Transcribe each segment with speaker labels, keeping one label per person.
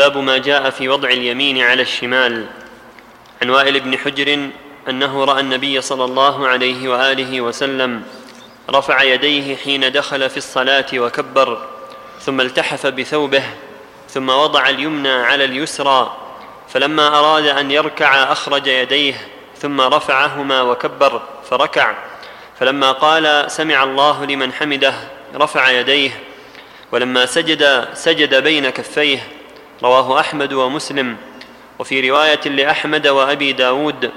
Speaker 1: باب ما جاء في وضع اليمين على الشمال. عن وائل بن حجر أنه رأى النبي صلى الله عليه وآله وسلم رفع يديه حين دخل في الصلاة وكبر ثم التحف بثوبه ثم وضع اليمنى على اليسرى فلما أراد أن يركع أخرج يديه ثم رفعهما وكبر فركع. فلما قال سمع الله لمن حمده رفع يديه ولما سجد سجد بين كفيه رواه أحمد ومسلم. وفي رواية لأحمد وأبي داود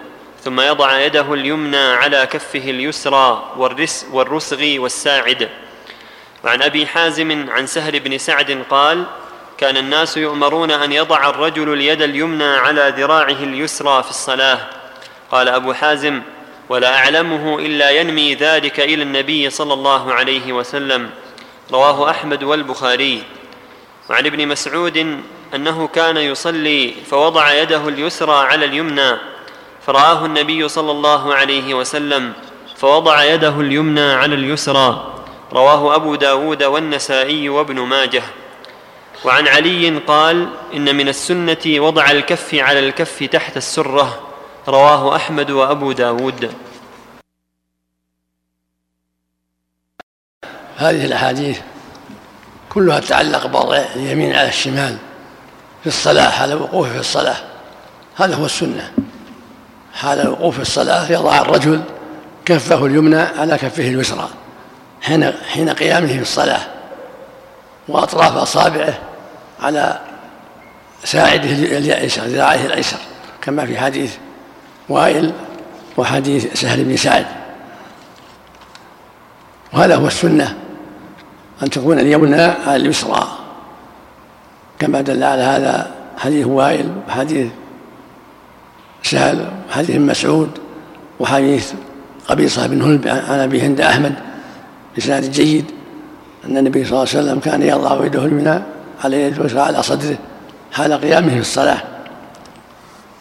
Speaker 1: ثم يضع يده اليمنى على كفه اليسرى والرس والرسغ والساعد. وعن أبي حازم عن سهل بن سعد قال كان الناس يؤمرون أن يضع الرجل اليد اليمنى على ذراعه اليسرى في الصلاة قال أبو حازم ولا أعلمه إلا ينمي ذلك إلى النبي صلى الله عليه وسلم رواه أحمد والبخاري. وعن ابن مسعود أنه كان يصلي فوضع يده اليسرى على اليمنى فرآه النبي صلى الله عليه وسلم فوضع يده اليمنى على اليسرى. رواه أبو داود والنسائي وابن ماجه. وعن علي قال إن من السنة وضع الكف على الكف تحت السرة. رواه أحمد وأبو داود.
Speaker 2: هذه الأحاديث كلها تتعلق بوضع اليمين على الشمال. في الصلاة حال وقوفه في الصلاة. هذا هو السنة. حال الوقوف في الصلاة يضع الرجل كفه اليمنى على كفه اليسرى. حين حين قيامه في الصلاة وأطراف أصابعه على ساعده اليسر ذراعه الأيسر كما في حديث وائل وحديث سهل بن سعد. وهذا هو السنة. أن تكون اليمنى على اليسرى. كما دل على هذا حديث وائل وحديث سهل وحديث مسعود وحديث قبيصة بن هلب عن أبي هند أحمد بسناد جيد أن النبي صلى الله عليه وسلم كان يضع يده اليمنى على يده اليسرى على صدره حال قيامه في الصلاة.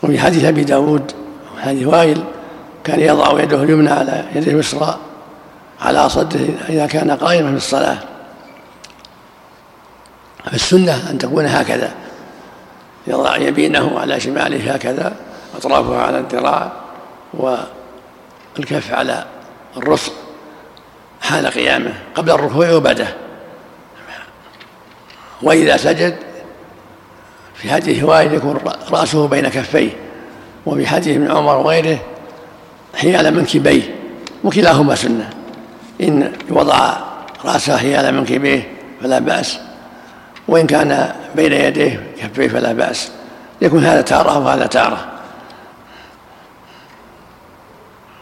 Speaker 2: وفي حديث أبي داود وحديث وائل كان يضع يده اليمنى على يده اليسرى على صدره إذا كان قائما في الصلاة. فالسنة أن تكون هكذا. يضع يمينه على شماله هكذا أطرافها على الذراع والكف على الرفق حال قيامه قبل الركوع وبعده وإذا سجد في حديث وائل يكون رأسه بين كفيه وفي حديث ابن عمر وغيره حيال منكبيه وكلاهما سنة. إن وضع رأسه حيال منكبيه فلا بأس. وإن كان بين يديه كفيه فلا بأس. يكون هذا تارة وهذا تارة.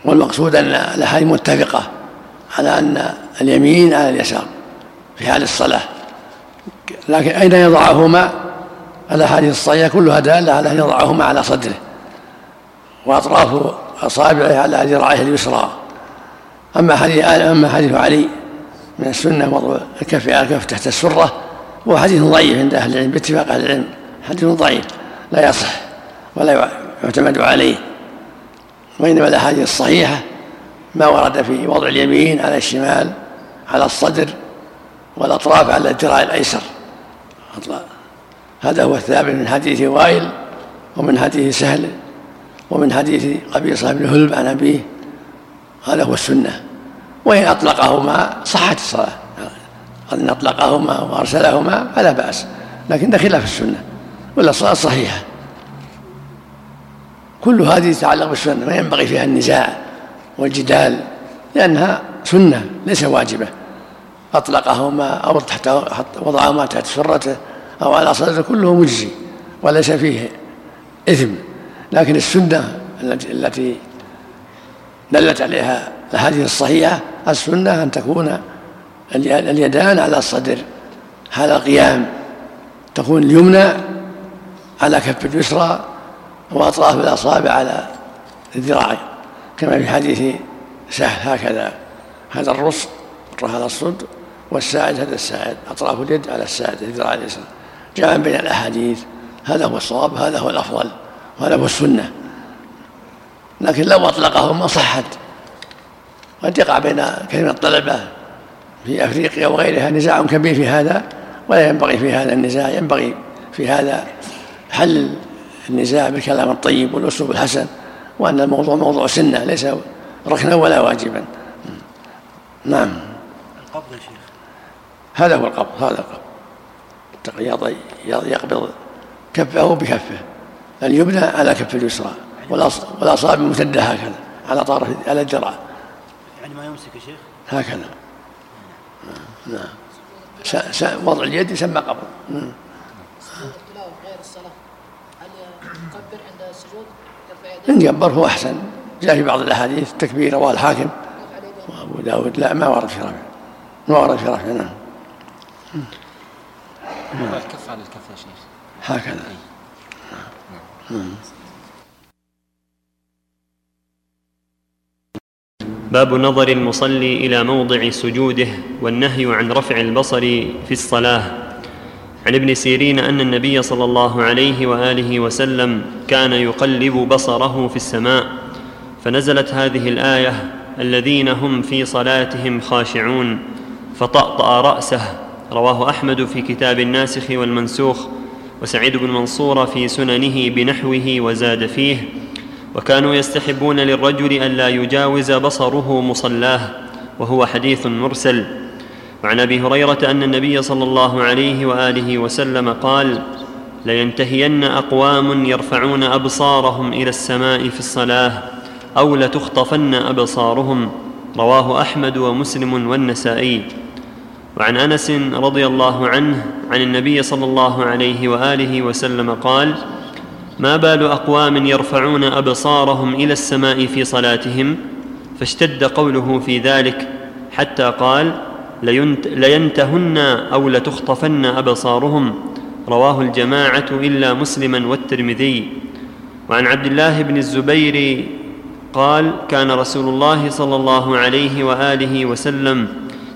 Speaker 2: والمقصود أن الأحاديث متفقة على أن اليمين على اليسار في حال الصلاة. لكن أين يضعهما؟ الأحاديث الصحيحة كلها دالة على أن يضعهما على صدره. وأطراف أصابعه على ذراعه اليسرى. أما حديث أما حديث علي من السنة وضع الكف على الكف تحت السرة هو حديث ضعيف عند أهل العلم باتفاق أهل العلم. حديث ضعيف لا يصح ولا يعتمد عليه. وإنما الأحاديث الصحيحة ما ورد في وضع اليمين على الشمال على الصدر والأطراف على الذراع الأيسر. هذا هو الثابت من حديث وائل ومن حديث سهل ومن حديث قبيصة بن هلب عن أبيه. هذا هو السنة. وإن أطلقهما صحت الصلاة. إن أطلقهما وأرسلهما فلا بأس لكن ده خلاف السنة ولا الصلاة صحيحة. كل هذه تتعلق بالسنة ما ينبغي فيها النزاع والجدال لأنها سنة ليس واجبة. أطلقهما أو تحت وضعهما تحت سرته أو على صدره كله مجزي وليس فيه إثم. لكن السنة التي دلت عليها الأحاديث الصحيحة السنة أن تكون اليدان على الصدر. حال القيام تكون اليمنى على كف اليسرى وأطراف الأصابع على الذراع. كما في حديث سهل هكذا. هذا الرص هذا الصد والساعد هذا الساعد. أطراف اليد على الساعد الذراع اليسرى. جاء بين الأحاديث. هذا هو الصواب هذا هو الأفضل وهذا هو السنة. لكن لو أطلقهما صحت. قد يقع بين كثير من الطلبة. في أفريقيا وغيرها نزاع كبير في هذا ولا ينبغي في هذا النزاع ينبغي في هذا حل النزاع بالكلام الطيب والأسلوب الحسن وأن الموضوع موضوع سنة ليس ركنا ولا واجبا. نعم. القبض يا شيخ. هذا هو القبض هذا القبض. يقبض كفه بكفه. اليمنى على كف اليسرى والاصابع ممتده هكذا على طرف على الذراع
Speaker 3: يعني ما يمسك يا شيخ؟
Speaker 2: هكذا. نعم. وضع اليد يسمى قبض نعم. غير الصلاه هل يكبر عند السجود إن كبر هو أحسن. جاء في بعض الأحاديث التكبير رواه الحاكم وأبو داود. لا ما ورد في رفع. ما ورد في رفع نعم.
Speaker 3: الكف على الكف يا شيخ؟
Speaker 2: هكذا.
Speaker 1: باب نظر المصلي إلى موضع سجوده والنهي عن رفع البصر في الصلاة. عن ابن سيرين أن النبي صلى الله عليه وآله وسلم كان يقلب بصره في السماء فنزلت هذه الآية الذين هم في صلاتهم خاشعون فطأطأ رأسه. رواه أحمد في كتاب الناسخ والمنسوخ وسعيد بن منصور في سننه بنحوه وزاد فيه. وكانوا يستحبون للرجل الا يجاوز بصره مصلاه وهو حديث مرسل. وعن أبي هريرة أن النبي صلى الله عليه وآله وسلم قال لينتهين أقوام يرفعون أبصارهم إلى السماء في الصلاة أو لتخطفن أبصارهم. رواه أحمد ومسلم والنسائي. وعن أنس رضي الله عنه عن النبي صلى الله عليه وآله وسلم قال ما بال أقوام يرفعون أبصارهم إلى السماء في صلاتهم فاشتد قوله في ذلك حتى قال لينتهن أو لتخطفن أبصارهم. رواه الجماعة إلا مسلما والترمذي. وعن عبد الله بن الزبير قال كان رسول الله صلى الله عليه وآله وسلم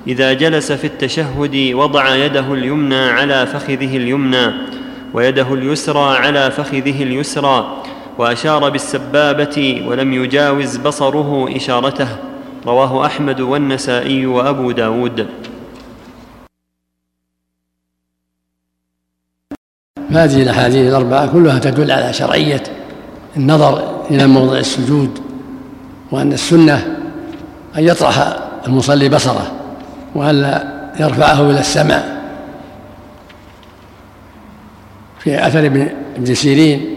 Speaker 1: إذا جلس في التشهد وضع يده اليمنى على فخذه اليمنى ويده اليسرى على فخذه اليسرى وأشار بالسبابة ولم يجاوز بصره إشارته. رواه أحمد والنسائي وأبو داود.
Speaker 2: هذه الأحاديث الأربعة كلها تدل على شرعية النظر إلى موضع السجود وأن السنة أن يطرح المصلي بصره والا يرفعه إلى السماء. في أثر ابن سيرين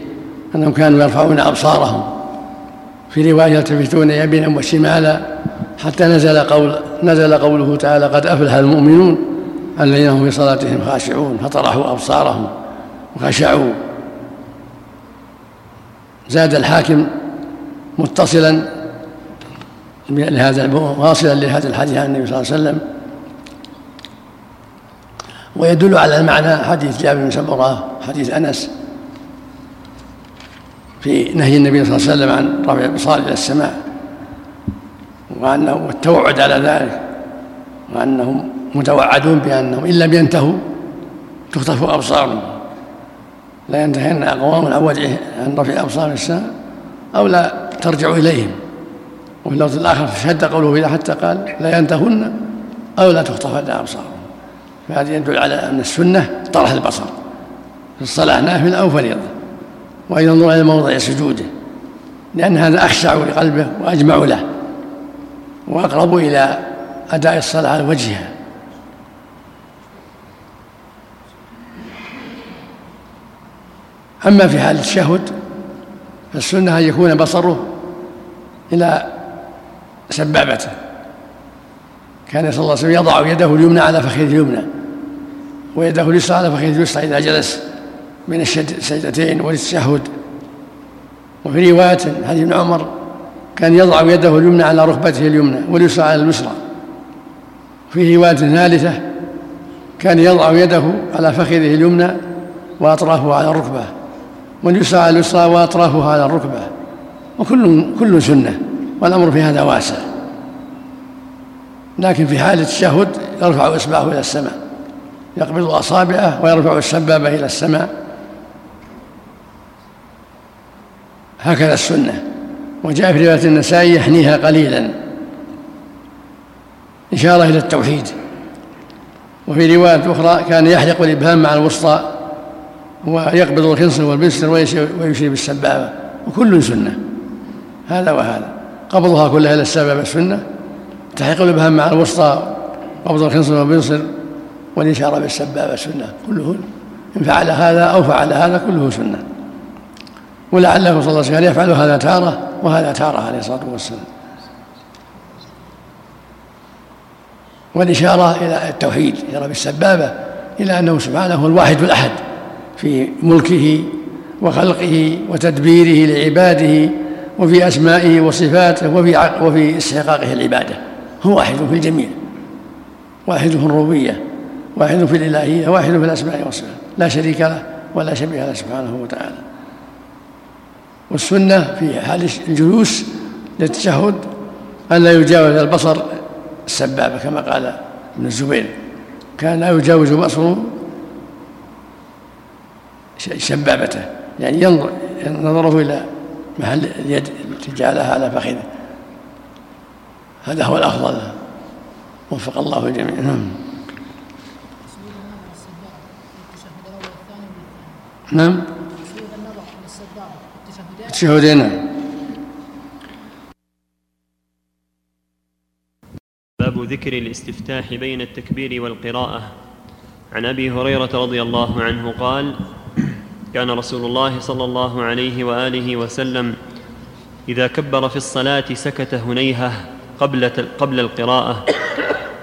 Speaker 2: أنهم كانوا يرفعون أبصارهم. في رواية يلتفتون يمينا وشمالا. حتى نزل قول نزل قوله تعالى قد أفلح المؤمنون الذين هم في صلاتهم خاشعون. فطرحوا أبصارهم وخشعوا. زاد الحاكم متصلا لهذا واصلا لهذا الحديث عن النبي صلى الله عليه وسلم. ويدل على المعنى حديث جابر بن سمرة حديث أنس في نهي النبي صلى الله عليه وسلم عن رفع الابصار إلى السماء وأنه والتوعد على ذلك وأنهم متوعدون بأنهم إن لم ينتهوا تخطف أبصارهم. لا ينتهين أقوام عن عن رفع الابصار السماء أو لا ترجع إليهم. وفي اللفظ الآخر شد قوله حتى قال لا ينتهن أو لا تخطفن ابصارهم فهذا يدل على أن السنة طرح البصر. في الصلاه نافله أو فريضه وأن ينظر إلى موضع سجوده. لأن هذا أخشع لقلبه وأجمع له. وأقرب إلى أداء الصلاة على وجهها أما في حال التشهد فالسنة أن يكون بصره إلى سبابته. كان صلى الله عليه وسلم يضع يده اليمنى على فخذه اليمنى. ويده اليسرى على فخذه اليسرى إذا جلس من السجدتين والتشهد. وفي رواية حديث ابن عمر كان يضع يده اليمنى على ركبته اليمنى واليسرى على اليسرى. في رواية ثالثة كان يضع يده على فخذه اليمنى وأطرافه على الركبة واليسرى على اليسرى وأطرافها على الركبة وكل كل سنة والأمر في هذا واسع. لكن في حالة التشهد يرفع إصبعه إلى السماء. يقبض أصابعه ويرفع السبابة إلى السماء. هكذا السنة. وجاء في رواية النسائي يحنيها قليلا. إشارة إلى التوحيد. وفي رواية أخرى كان يحلق الإبهام مع الوسطى ويقبض الخنصر والبسر ويشير بالسبابة وكل سنة. هذا وهذا. قبضها كلها إلى السبابة السنة. تحقيق الإبهام مع الوسطى قبض الخنصر والبنصر والإشارة بالسبابة سنة. كله إن فعل هذا أو فعل هذا كله سنة. ولعله صلى الله عليه وسلم يفعل هذا تارة وهذا تارة عليه الصلاة والسلام. والإشارة إلى التوحيد إشارة بالسبابة إلى أنه سبحانه هو الواحد الأحد في ملكه وخلقه وتدبيره لعباده وفي أسمائه وصفاته وفي وفي استحقاقه العبادة هو واحد في الجميع. واحد في الربوبية. واحد في الإلهية واحد في الأسماء والصفات لا شريك له ولا شبيه له سبحانه وتعالى. والسنة في حال الجلوس للتشهد أن لا يجاوز البصر السبابة كما قال ابن الزبير. كان لا يجاوز بصره سبابته يعني ينظر نظره إلى محل اليد التي جعلها على فخذه. هذا هو الأفضل. وفق الله الجميع. نعم. التشهدين
Speaker 1: باب ذكر الاستفتاح بين التكبير والقراءة. عن أبي هريرة رضي الله عنه قال كان رسول الله صلى الله عليه وآله وسلم إذا كبر في الصلاة سكت هنيهة قبل, قبل القراءة.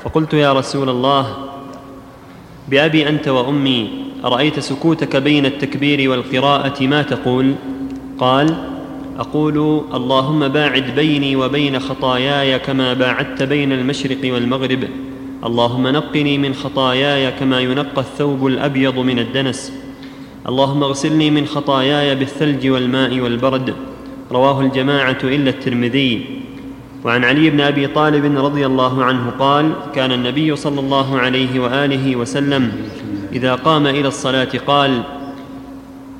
Speaker 1: فقلت يا رسول الله بأبي أنت وأمي أرأيت سكوتك بين التكبير والقراءة ما تقول؟ قال أقول اللهم باعد بيني وبين خطاياي كما باعدت بين المشرق والمغرب. اللهم نقني من خطاياي كما ينقى الثوب الأبيض من الدنس. اللهم اغسلني من خطاياي بالثلج والماء والبرد. رواه الجماعة إلا الترمذي. وعن علي بن أبي طالب رضي الله عنه قال كان النبي صلى الله عليه وآله وسلم إذا قام إلى الصلاة قال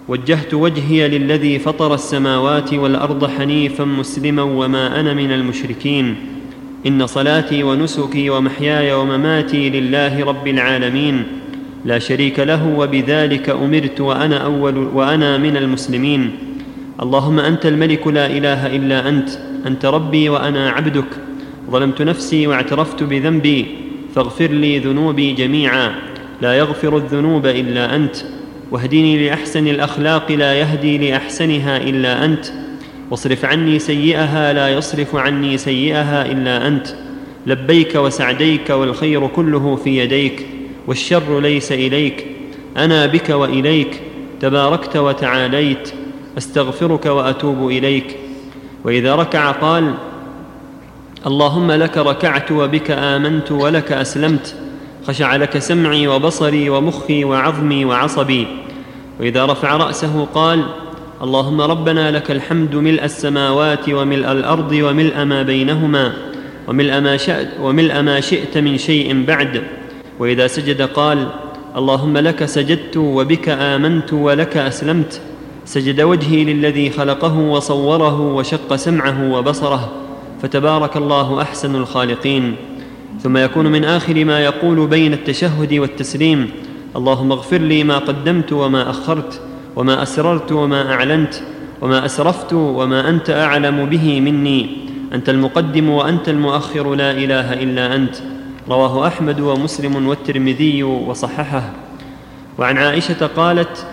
Speaker 1: وجهت وجهي للذي فطر السماوات والأرض حنيفا مسلما وما أنا من المشركين. إن صلاتي ونسكي ومحياي ومماتي لله رب العالمين. لا شريك له وبذلك أمرت وأنا أول وأنا من المسلمين. اللهم أنت الملك لا إله إلا أنت أنت ربي وأنا عبدك. ظلمت نفسي واعترفت بذنبي فاغفر لي ذنوبي جميعا. لا يغفر الذنوب إلا أنت واهدني لأحسن الأخلاق لا يهدي لأحسنها إلا أنت واصرف عني سيئها لا يصرف عني سيئها إلا أنت لبيك وسعديك والخير كله في يديك والشر ليس إليك أنا بك وإليك تباركت وتعاليت أستغفرك وأتوب إليك. وإذا ركع قال اللهم لك ركعت وبك آمنت ولك أسلمت. خشع لك سمعي وبصري ومخي وعظمي وعصبي. وإذا رفع رأسه قال اللهم ربنا لك الحمد ملء السماوات وملء الأرض وملء ما بينهما وملء ما شئت, وملء ما شئت من شيء بعد. وإذا سجد قال اللهم لك سجدت وبك آمنت ولك أسلمت. سجد وجهي للذي خلقه وصوره وشق سمعه وبصره. فتبارك الله أحسن الخالقين. ثم يكون من آخر ما يقول بين التشهد والتسليم. اللهم اغفر لي ما قدمت وما أخرت وما أسررت وما أعلنت وما أسرفت وما أنت أعلم به مني. أنت المقدم وأنت المؤخر لا إله إلا أنت. رواه أحمد ومسلم والترمذي وصححه. وعن عائشة قالت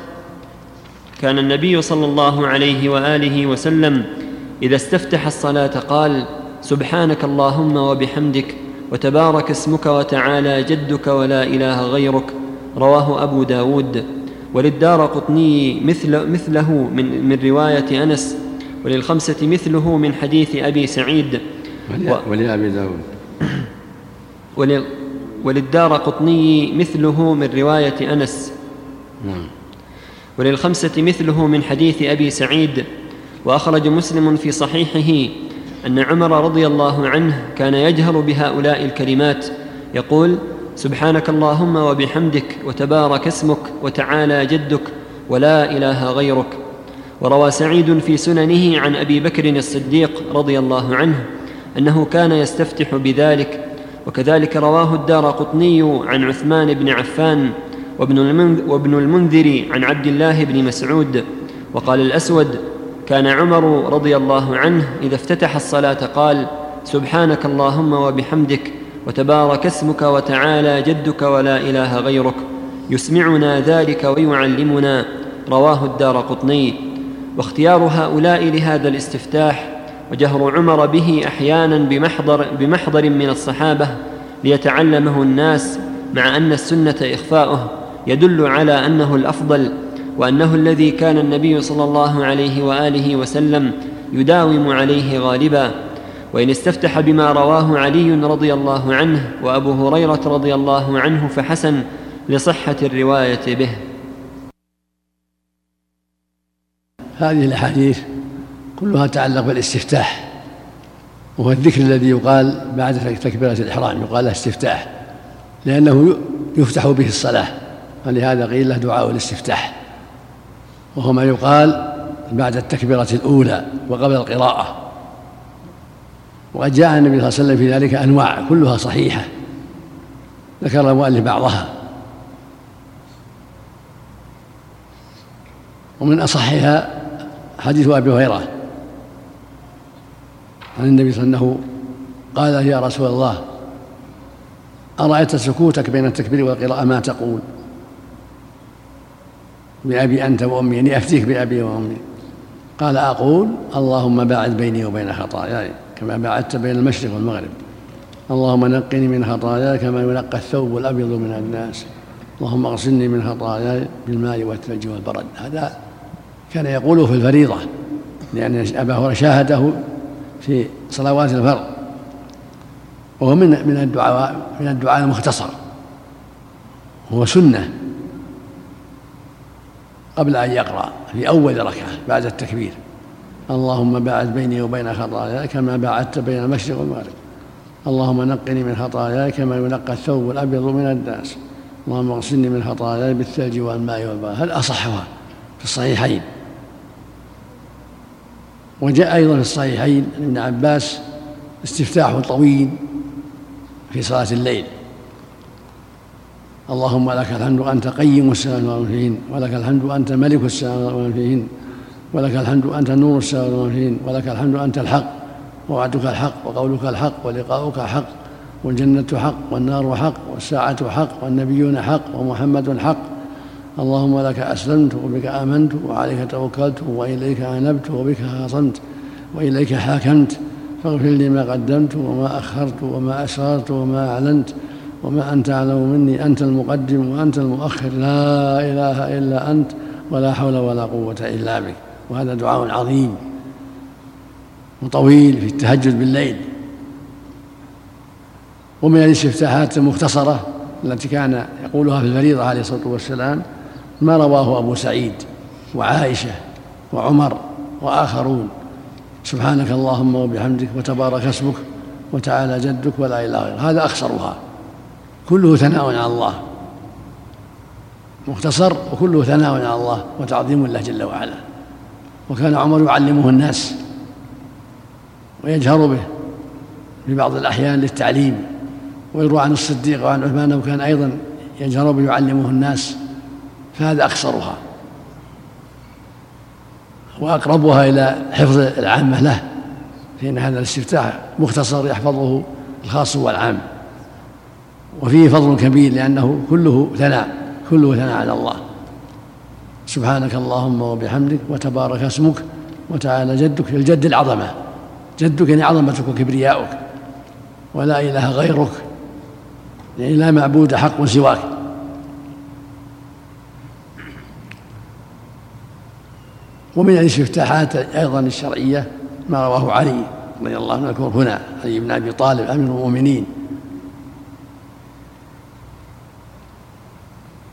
Speaker 1: كان النبي صلى الله عليه وآله وسلم إذا استفتح الصلاة قال سبحانك اللهم وبحمدك وتبارك اسمك وتعالى جدك ولا إله غيرك. رواه أبو داود. وللدار قطني مثل مثله من, من رواية أنس. وللخمسة مثله من حديث أبي سعيد.
Speaker 2: ولأبي داود.
Speaker 1: وللدار قطني مثله من رواية أنس. نعم. وللخمسة مثله من حديث أبي سعيد. وأخرج مسلم في صحيحه. أن عمر رضي الله عنه كان يجهر بهؤلاء الكلمات. يقول سبحانك اللهم وبحمدك وتبارك اسمك وتعالى جدك ولا إله غيرك. وروى سعيد في سننه عن أبي بكر الصديق رضي الله عنه أنه كان يستفتح بذلك. وكذلك رواه الدار قطني عن عثمان بن عفان وابن المنذر, عن عبد الله بن مسعود. وقال الأسود كان عمر رضي الله عنه إذا افتتح الصلاة قال سبحانك اللهم وبحمدك وتبارك اسمك وتعالى جدك ولا إله غيرك يسمعنا ذلك ويعلمنا. رواه الدار قطني. واختيار هؤلاء لهذا الاستفتاح وجهر عمر به أحيانا بمحضر, بمحضر من الصحابة ليتعلمه الناس مع أن السنة إخفاؤه يدل على أنه الأفضل وأنه الذي كان النبي صلى الله عليه وآله وسلم يداوم عليه غالبا وإن استفتح بما رواه علي رضي الله عنه وأبو هريرة رضي الله عنه فحسن لصحة الرواية به.
Speaker 2: هذه الأحاديث كلها تتعلق بالاستفتاح وهو الذكر الذي يقال بعد تكبيرة الإحرام يقال له استفتاح لأنه يفتح به الصلاة ولهذا قيل له دعاء الاستفتاح. وهو ما يقال بعد التكبيرة الأولى وقبل القراءة. وقد جاء النبي صلى الله عليه وسلم في ذلك أنواع كلها صحيحة. ذكر المؤلف بعضها. ومن أصحها حديث أبي هريرة عن النبي صلى الله عليه وسلم قال يا رسول الله أرأيت سكوتك بين التكبير والقراءة؟ ما تقول. بأبي أنت وأمي يعني أفتيك بأبي وأمي. قال أقول اللهم باعد بيني وبين خطاياي كما باعدت بين المشرق والمغرب. اللهم نقني من خطاياي كما ينقى الثوب الأبيض من الناس. اللهم اغسلني من خطاياي بالماء والثلج والبرد. هذا كان يقوله في الفريضة لأن أبا هريرة شاهده في صلوات الفرض. وهو من من الدعاء من الدعاء المختصر. هو سنة. قبل أن يقرأ في أول ركعة بعد التكبير. اللهم باعد بيني وبين خطاياي كما باعدت بين المشرق والمغرب. اللهم نقني من خطاياي كما ينقى الثوب الأبيض من الدنس اللهم اغسلني من خطاياي بالثلج والماء والبرد. هل اصحها في الصحيحين. وجاء أيضا في الصحيحين عن ابن عباس استفتاح طويل في صلاة الليل. اللهم لك الحمد أنت قيم السماوات ومن فيهن ولك الحمد أنت ملك السماوات ومن فيهن ولك الحمد أنت نور السماوات ومن فيهن ولك الحمد أنت الحق ووعدك الحق وقولك الحق ولقاؤك حق والجنة حق والنار حق والساعة حق والنبيون حق ومحمد حق. اللهم لك أسلمت وبك آمنت وعليك توكلت وإليك أنبت وبك خاصمت وإليك حاكمت. فاغفر لي ما قدمت وما أخرت وما أسررت وما أعلنت. وما أنت أعلم مني أنت المقدم وأنت المؤخر. لا إله إلا أنت ولا حول ولا قوة إلا بك. وهذا دعاء عظيم وطويل في التهجد بالليل. ومن الاستفتاحات المختصرة التي كان يقولها في الفريضة عليه الصلاة والسلام ما رواه أبو سعيد وعائشة وعمر وآخرون. سبحانك اللهم وبحمدك وتبارك اسمك وتعالى جدك ولا إله غيرك هذا أخسرها. كله ثناء على الله. مختصر وكله ثناء على الله وتعظيم الله جل وعلا. وكان عمر يعلمه الناس ويجهر به في بعض الأحيان للتعليم. ويروى عن الصديق وعن عثمان أنه كان أيضا يجهر به يعلمه الناس. فهذا أقصرها وأقربها إلى حفظ العامة له فإن هذا الاستفتاح مختصر يحفظه الخاص والعام. وفيه فضل كبير لأنه كله ثناء كله ثناء على الله. سبحانك اللهم وبحمدك وتبارك اسمك وتعالى جدك الجد العظمة. جدك يعني عظمتك وكبرياؤك. ولا إله غيرك. يعني لا معبود حق سواك. ومن الاستفتاحات أيضا الشرعية ما رواه علي رضي الله عنه هنا علي بن أبي طالب أمير المؤمنين.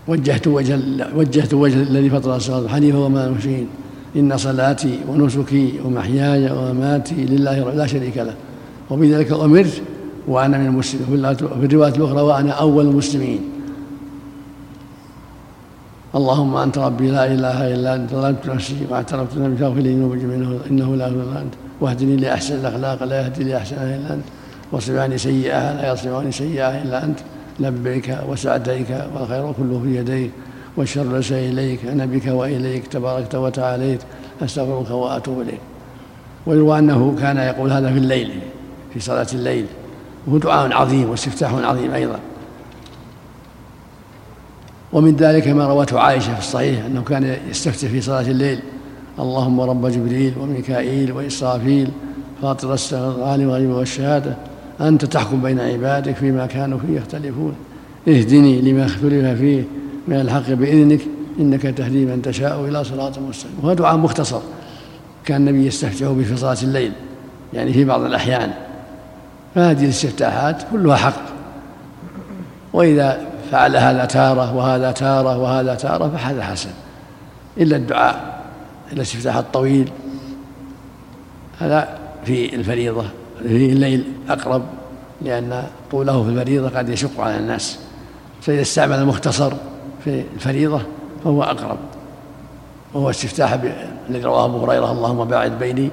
Speaker 2: وجهت وجه وجهت وجه الذي فطر الصلاة. حنيفا وما مشين إن صلاتي ونسكي ومحياي ومماتي لله لا شريك له. وبذلك أمرت وأنا من المسلمين. في الروايه الأخرى وأنا أول المسلمين. اللهم أنت ربي لا إله إلا أنت. ظلمت نفسي واعترفت ذنبي فاغفر لي ذنوبي جميعا. إنه لا إله إلا أنت. واهدني لأحسن الأخلاق. لا يهدي لاحسنها الا انت واصرف عني سيئها. لا يصرف عني سيئها إلا أنت. لبيك وسعديك والخير كله في يديك والشر ليس إليك أنا بك وإليك تباركت وتعاليت أستغفرك وأتوب إليك. ويروى أنه كان يقول هذا في الليل في صلاة الليل. وهو دعاء عظيم واستفتاح عظيم أيضا. ومن ذلك ما روته عائشة في الصحيح أنه كان يستفتح في صلاة الليل. اللهم رب جبريل وميكائيل وإسرافيل فاطر السماوات والغيب والشهادة. أنت تحكم بين عبادك فيما كانوا فيه يختلفون. اهدني لما اختلف فيه من الحق بإذنك إنك تهدي من تشاء إلى صراط مستقيم. وهذا دعاء مختصر كان النبي يستفتح به في صلاة الليل يعني في بعض الأحيان. فهذه الاستفتاحات كلها حق. وإذا فعل هذا تارة وهذا تارة وهذا تارة فهذا حسن. إلا الدعاء الاستفتاح الطويل هذا في الفريضة. في الليل أقرب لأن طوله في الفريضة قد يشق على الناس. فإذا استعمل المختصر في الفريضة فهو أقرب. وهو استفتاح الذي رواه أبو هريرة اللهم باعد بيني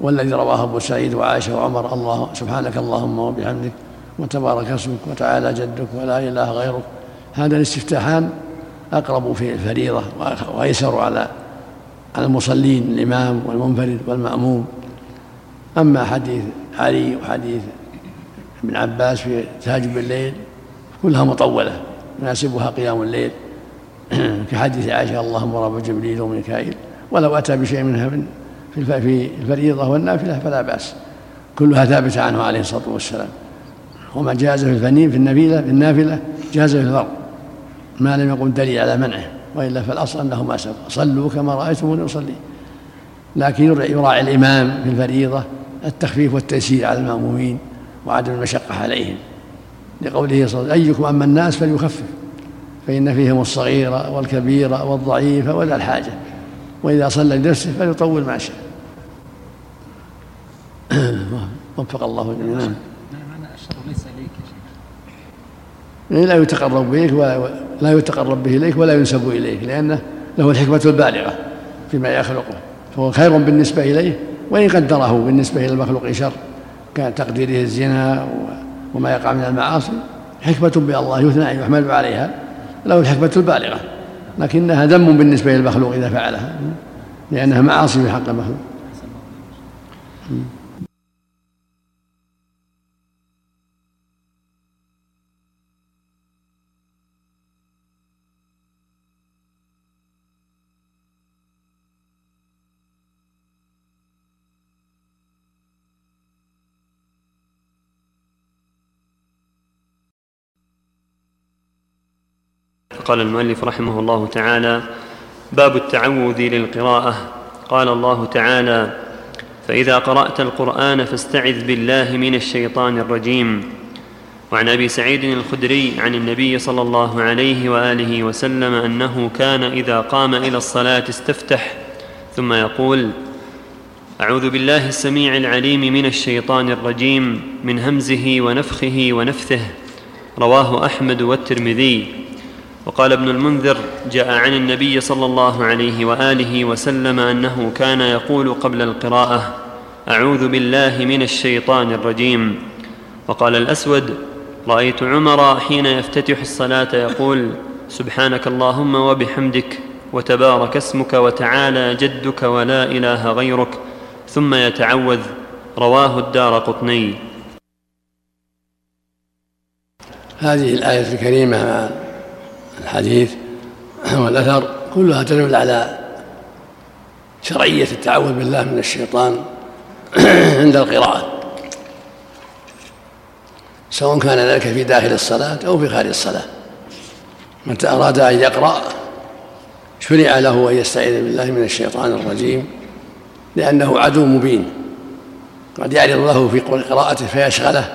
Speaker 2: والذي رواه أبو سعيد وعائشة وعمر الله سبحانك اللهم وبحمدك وتبارك اسمك وتعالى جدك ولا إله غيرك. هذا الاستفتاحان أقرب في الفريضة وأيسر على على المصلين الإمام والمنفرد والمأموم. أما حديث علي وحديث ابن عباس في تهاجم الليل كلها مطولة يناسبها قيام الليل. كحديث عائشة اللهم رب جبريل وميكائيل ولو أتى بشيء منها من في الفريضة والنافلة فلا بأس. كلها ثابتة عنه عليه الصلاة والسلام. وما جاز في الفنين في النافلة في النافلة جاز في الفرض. ما لم يقم دليل على منعه وإلا فالأصل أنه ما سبق. صلوا كما رأيتموني أصلي. لكن يراعي الإمام في الفريضة التخفيف والتيسير على المأمومين وعدم المشقة عليهم لقوله صلى الله عليه وسلم أيكم أما الناس فليخفف فإن فيهم الصغير والكبير والضعيف ولا الحاجة وإذا صلى لنفسه فليطول ما شاء. وفق الله جميعا. نعم شيخ. لا يتقرب إليك ولا لا يتقرب به إليك ولا ينسب إليك لأنه له الحكمة البالغة فيما يخلقه فهو خير بالنسبة إليه وإن قدره بالنسبة إلى المخلوق شر كان تقديره الزنا وما يقع من المعاصي حكمة بالله يثنى يحمل عليها له الحكمة البالغة لكنها ذم بالنسبة للمخلوق إذا فعلها لأنها معاصي في حق المخلوق.
Speaker 1: قال المؤلف رحمه الله تعالى باب التعوذ للقراءة. قال الله تعالى فإذا قرأت القرآن فاستعذ بالله من الشيطان الرجيم. وعن أبي سعيد الخدري عن النبي صلى الله عليه وآله وسلم أنه كان إذا قام إلى الصلاة استفتح ثم يقول أعوذ بالله السميع العليم من الشيطان الرجيم من همزه ونفخه ونفثه. رواه أحمد والترمذي. وقال ابن المنذر جاء عن النبي صلى الله عليه وآله وسلم أنه كان يقول قبل القراءة أعوذ بالله من الشيطان الرجيم. وقال الأسود رأيت عمر حين يفتتح الصلاة يقول سبحانك اللهم وبحمدك وتبارك اسمك وتعالى جدك ولا إله غيرك ثم يتعوذ. رواه الدار قطني.
Speaker 2: هذه الآية الكريمة الحديث والأثر كلها تدل على شرعية التعوذ بالله من الشيطان عند القراءة سواء كان ذلك في داخل الصلاة أو في خارج الصلاة. متى أراد أن يقرأ شرع له أن يستعيذ بالله من الشيطان الرجيم لأنه عدو مبين. قد يعرض له في قراءته فيشغله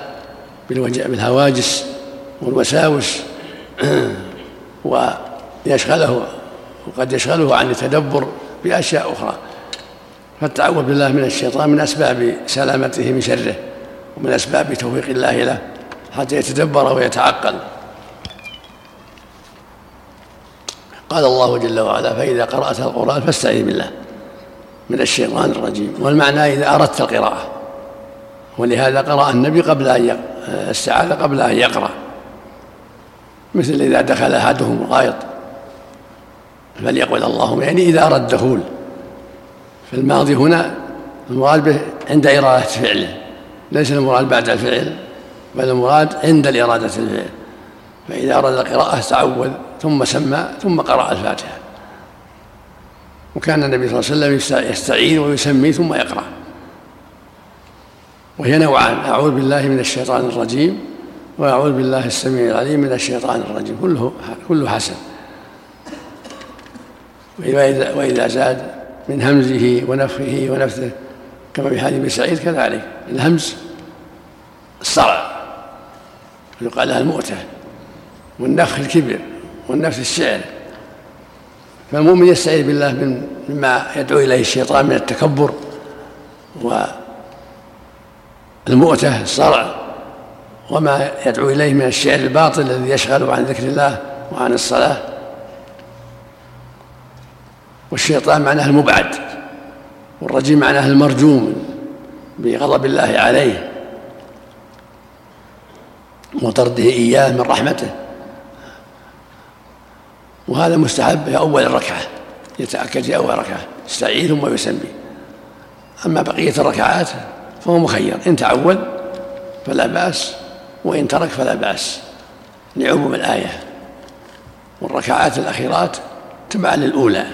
Speaker 2: بالهواجس والوساوس ويشغله وقد يشغله عن التدبر بأشياء أخرى. فالتعوذ بالله من الشيطان من أسباب سلامته من شره ومن أسباب توفيق الله له حتى يتدبر ويتعقل. قال الله جل وعلا فإذا قرأت القرآن فاستعذ بالله من الشيطان الرجيم. والمعنى إذا أردت القراءة ولهذا قرأ النبي قبل أن استعاذ قبل أن يقرأ. مثل إذا دخل أحدهم الغائط فليقول اللهم يعني إذا أرى الدخول في الماضي هنا المراد به عند إرادة فعله ليس المراد بعد الفعل بل المراد عند الإرادة الفعل. فإذا أراد القراءة تعوذ ثم سمى ثم قرأ الفاتحة. وكان النبي صلى الله عليه وسلم يستعين ويسمي ثم يقرأ. وهي نوعان أعوذ بالله من الشيطان الرجيم وأعوذ بالله السميع العليم من الشيطان الرجيم. كله كله حسن. وإذا, وإذا زاد من همزه ونفخه ونفثه كما في حديث ابن سعيد كذلك. الهمز الصرع. ويقال لها المؤتة. والنفخ الكبر. والنفث الشعر. فالمؤمن يستعيذ بالله من مما يدعو إليه الشيطان من التكبر. والمؤتة الصرع. وما يدعو إليه من الشعر الباطل الذي يشغل عن ذكر الله وعن الصلاة. والشيطان معناه المبعد والرجيم معناه المرجوم بغضب الله عليه وطرده إياه من رحمته. وهذا مستحب في أول الركعة يتأكد في أول ركعة يستعيذ ثم يسمي. أما بقية الركعات فهو مخير إن تعول فلا بأس. وإن ترك فلا بأس لعموم الآية. والركعات الأخيرات تبعا للأولى.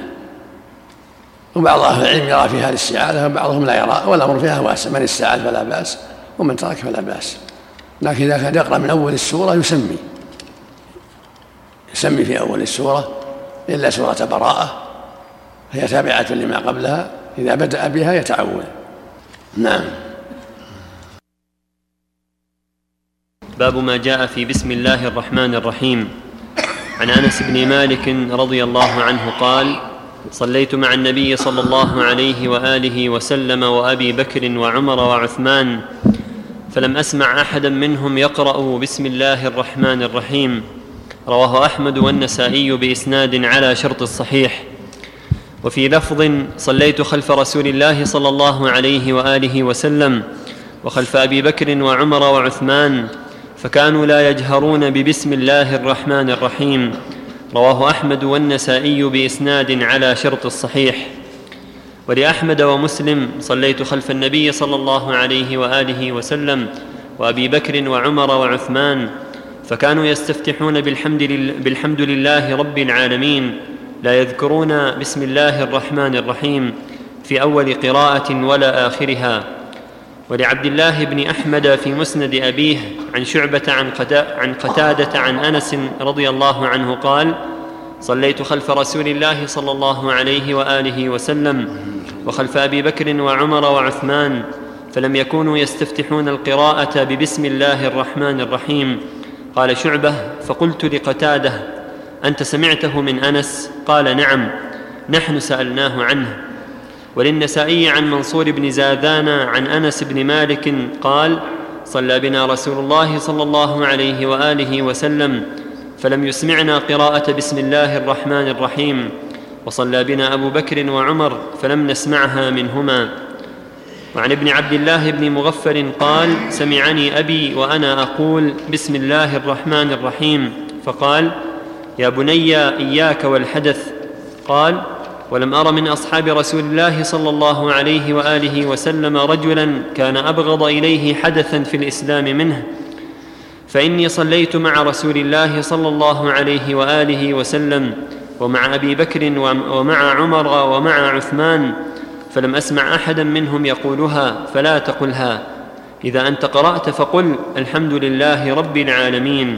Speaker 2: وبعض أهل العلم يرى فيها الاستعاذة وبعضهم لا يرى والأمر فيها واسع من استعاذ فلا بأس ومن ترك فلا بأس. لكن إذا كان يقرأ من أول السورة يسمي. يسمي في أول السورة إلا سورة براءة. فهي تابعة لما قبلها. إذا بدأ بها يتعوذ نعم.
Speaker 1: باب ما جاء في بسم الله الرحمن الرحيم. عن أنس بن مالك رضي الله عنه قال صليت مع النبي صلى الله عليه وآله وسلم وأبي بكر وعمر وعثمان فلم أسمع أحدا منهم يقرأ بسم الله الرحمن الرحيم. رواه أحمد والنسائي بإسناد على شرط الصحيح. وفي لفظ صليت خلف رسول الله صلى الله عليه وآله وسلم وخلف أبي بكر وعمر وعثمان فكانوا لا يجهرون ببسم الله الرحمن الرحيم. رواه أحمد والنسائي بإسناد على شرط الصحيح. ولأحمد ومسلم صليت خلف النبي صلى الله عليه وآله وسلم وأبي بكر وعمر وعثمان فكانوا يستفتحون بالحمد, لله بالحمد لله رب العالمين لا يذكرون بسم الله الرحمن الرحيم في أول قراءة ولا آخرها. ولعبد الله بن أحمد في مسند أبيه عن شعبة عن, عن قتادة عن أنس رضي الله عنه قال صليت خلف رسول الله صلى الله عليه وآله وسلم وخلف أبي بكر وعمر وعثمان فلم يكونوا يستفتحون القراءة ببسم الله الرحمن الرحيم. قال شعبة فقلت لقتادة أنت سمعته من أنس؟ قال نعم نحن سألناه عنه. وللنسائي عن منصور بن زاذان عن أنس بن مالك قال صلى بنا رسول الله صلى الله عليه وآله وسلم فلم يسمعنا قراءة بسم الله الرحمن الرحيم وصلى بنا أبو بكر وعمر فلم نسمعها منهما. وعن ابن عبد الله بن مغفر قال سمعني أبي وأنا أقول بسم الله الرحمن الرحيم فقال يا بني إياك والحدث قال ولم أر من أصحاب رسول الله صلى الله عليه وآله وسلم رجلا كان أبغض إليه حدثا في الإسلام منه. فإني صليت مع رسول الله صلى الله عليه وآله وسلم ومع أبي بكر ومع عمر ومع عثمان فلم أسمع أحدا منهم يقولها فلا تقلها. إذا أنت قرأت فقل الحمد لله رب العالمين.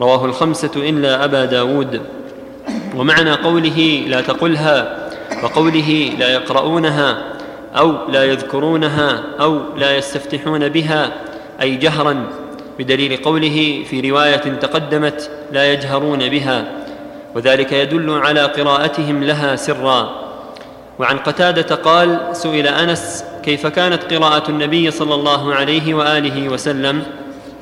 Speaker 1: رواه الخمسة إلا أبا داود. ومعنى قوله لا تقلها وقوله لا يقرؤونها أو لا يذكرونها أو لا يستفتحون بها أي جهرا بدليل قوله في رواية تقدمت لا يجهرون بها. وذلك يدل على قراءتهم لها سرا. وعن قتادة قال سئل أنس كيف كانت قراءة النبي صلى الله عليه وآله وسلم؟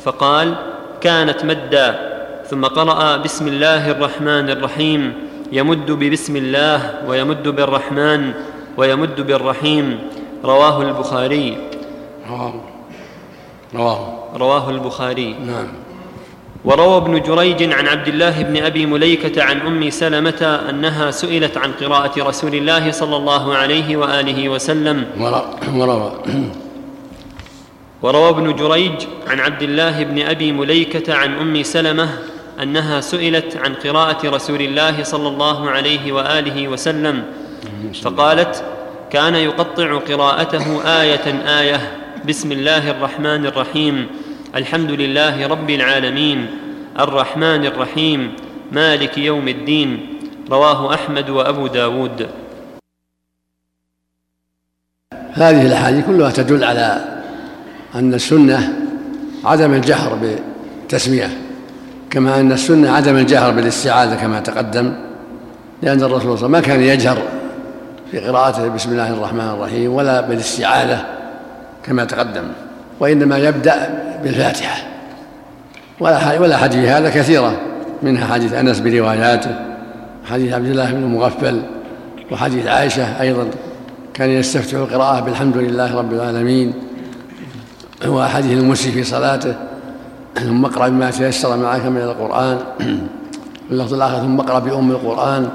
Speaker 1: فقال كانت مدا. ثم قرأ بسم الله الرحمن الرحيم. يمد ببسم الله ويمد بالرحمن ويمد بالرحيم. رواه البخاري.
Speaker 2: رواه. رواه.
Speaker 1: رواه البخاري.
Speaker 2: نعم.
Speaker 1: وروى ابن جريج عن عبد الله بن أبي مليكة عن أم سلمة أنها سئلت عن قراءة رسول الله صلى الله عليه وآله وسلم.
Speaker 2: وروى
Speaker 1: وروى ابن جريج عن عبد الله بن أبي مليكة عن أم سلمة أنها سئلت عن قراءة رسول الله صلى الله عليه وآله وسلم فقالت كان يقطع قراءته آية آية. بسم الله الرحمن الرحيم. الحمد لله رب العالمين. الرحمن الرحيم. مالك يوم الدين. رواه أحمد وأبو داود.
Speaker 2: هذه الأحاديث كلها تدل على أن السنة عدم الجهر بالتسميه كما أن السنة عدم الجهر بالاستعاذة كما تقدم لأن الرسول صلى الله عليه وسلم ما كان يجهر في قراءته بسم الله الرحمن الرحيم ولا بالاستعاذة كما تقدم وإنما يبدأ بالفاتحة. ولا ولا حديث هذا كثيرة منها حديث أنس برواياته حديث عبد الله بن المغفل وحديث عائشة أيضا كان يستفتح القراءة بالحمد لله رب العالمين وحديث المسي في صلاته. ثم اقرأ بما تيسر معك من القرآن اللفظ الآخر ثم اقرأ بأم القرآن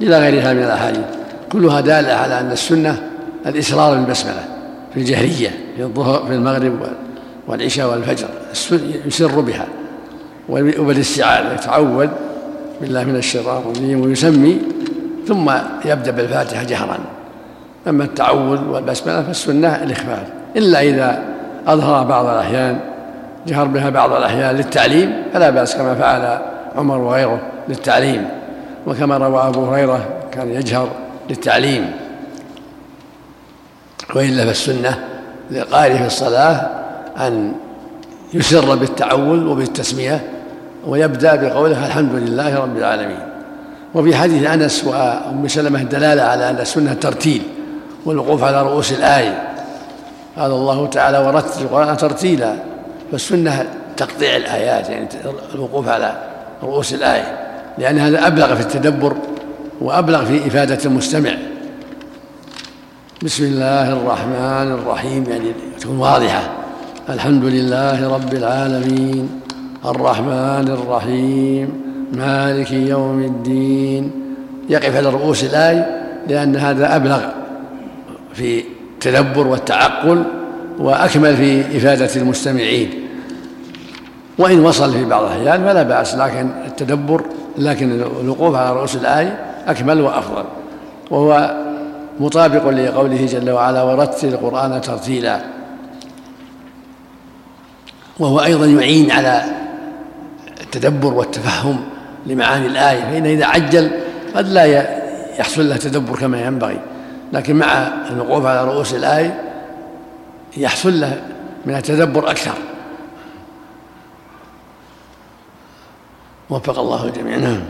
Speaker 2: إلى غيرها من الأحاديث. كلها دالة على أن السنة الإسرار بالبسملة في الجهرية في الظهر في المغرب والعشاء والفجر يسر بها وبالاستعاذة يتعوذ بالله من الشيطان الرجيم ويسمي ثم يبدأ بالفاتحة جهرا. أما التعوذ والبسملة فالسنة الإخفاف إلا إذا أظهر بعض الأحيان جهر بها بعض الأحيان للتعليم فلا بأس كما فعل عمر وغيره للتعليم. وكما روى أبو هريرة كان يجهر للتعليم. وإلا فالسنة للقارئ في الصلاة أن يسر بالتعول وبالتسمية ويبدأ بقوله الحمد لله رب العالمين. وفي حديث أنس وأم سلمة دلالة على أن السنة ترتيل والوقوف على رؤوس الآية. قال الله تعالى ورتل القرآن ترتيلا فالسنة تقطيع الآيات يعني الوقوف على رؤوس الآية لأن هذا أبلغ في التدبر وأبلغ في إفادة المستمع. بسم الله الرحمن الرحيم يعني تكون واضحة. الحمد لله رب العالمين الرحمن الرحيم مالك يوم الدين. يقف على رؤوس الآية لأن هذا أبلغ في التدبر والتعقل وأكمل في إفادة المستمعين. وإن وصل في بعض الأحيان فلا بأس لكن التدبر لكن الوقوف على رؤوس الآية أكمل وأفضل. وهو مطابق لقوله جل وعلا ورتل القرآن ترتيلا وهو أيضا يعين على التدبر والتفهم لمعاني الآية فإن إذا عجل قد لا يحصل له تدبر كما ينبغي. لكن مع الوقوف على رؤوس الآية يحصل له من التدبر أكثر. وفق الله الجميع نعم.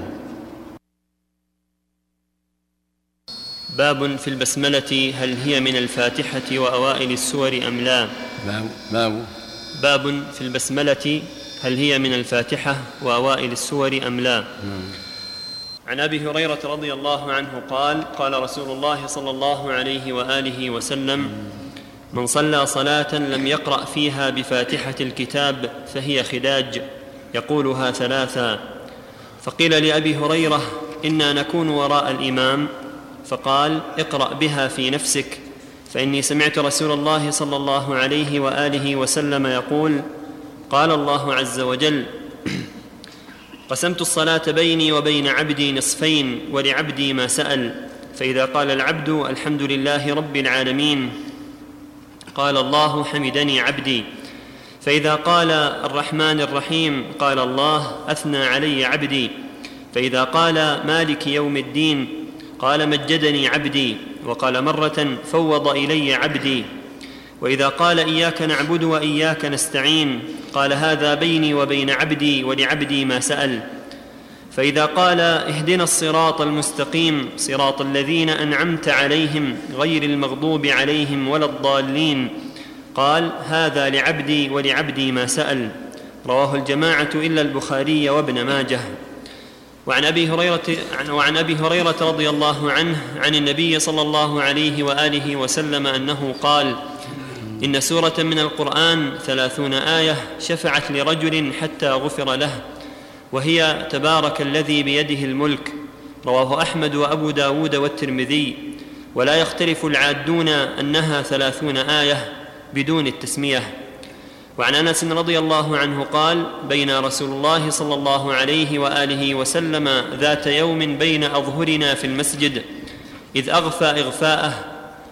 Speaker 1: باب في البسملة هل هي من الفاتحة وأوائل السور أم لا؟
Speaker 2: باب باب
Speaker 1: باب في البسملة هل هي من الفاتحة وأوائل السور أم لا؟ عن أبي هريرة رضي الله عنه قال قال رسول الله صلى الله عليه وآله وسلم من صلى صلاة لم يقرأ فيها بفاتحة الكتاب فهي خداج يقولها ثلاثا فقيل لأبي هريرة إنا نكون وراء الإمام. فقال اقرأ بها في نفسك. فإني سمعت رسول الله صلى الله عليه وآله وسلم يقول قال الله عز وجل قسمت الصلاة بيني وبين عبدي نصفين ولعبدي ما سأل. فإذا قال العبد الحمد لله رب العالمين. قال الله حمدني عبدي. فإذا قال الرحمن الرحيم قال الله أثنى علي عبدي. فإذا قال مالك يوم الدين قال مجدني عبدي. وقال مرة فوض إلي عبدي. وإذا قال إياك نعبد وإياك نستعين قال هذا بيني وبين عبدي ولعبدي ما سأل. فإذا قال اهدنا الصراط المستقيم صراط الذين أنعمت عليهم غير المغضوب عليهم ولا الضالين قال هذا لعبدي ولعبدي ما سأل رواه الجماعة إلا البخاري وابن ماجه. وعن أبي هريرة وعن أبي هريرة رضي الله عنه عن النبي صلى الله عليه وآله وسلم أنه قال إن سورة من القرآن ثلاثون آية شفعت لرجل حتى غفر له وهي تبارك الذي بيده الملك. رواه أحمد وأبو داود والترمذي. ولا يختلف العادون أنها ثلاثون آية بدون التسمية. وعن أنس رضي الله عنه قال بين رسول الله صلى الله عليه وآله وسلم ذات يوم بين أظهرنا في المسجد إذ أغفى إغفاءه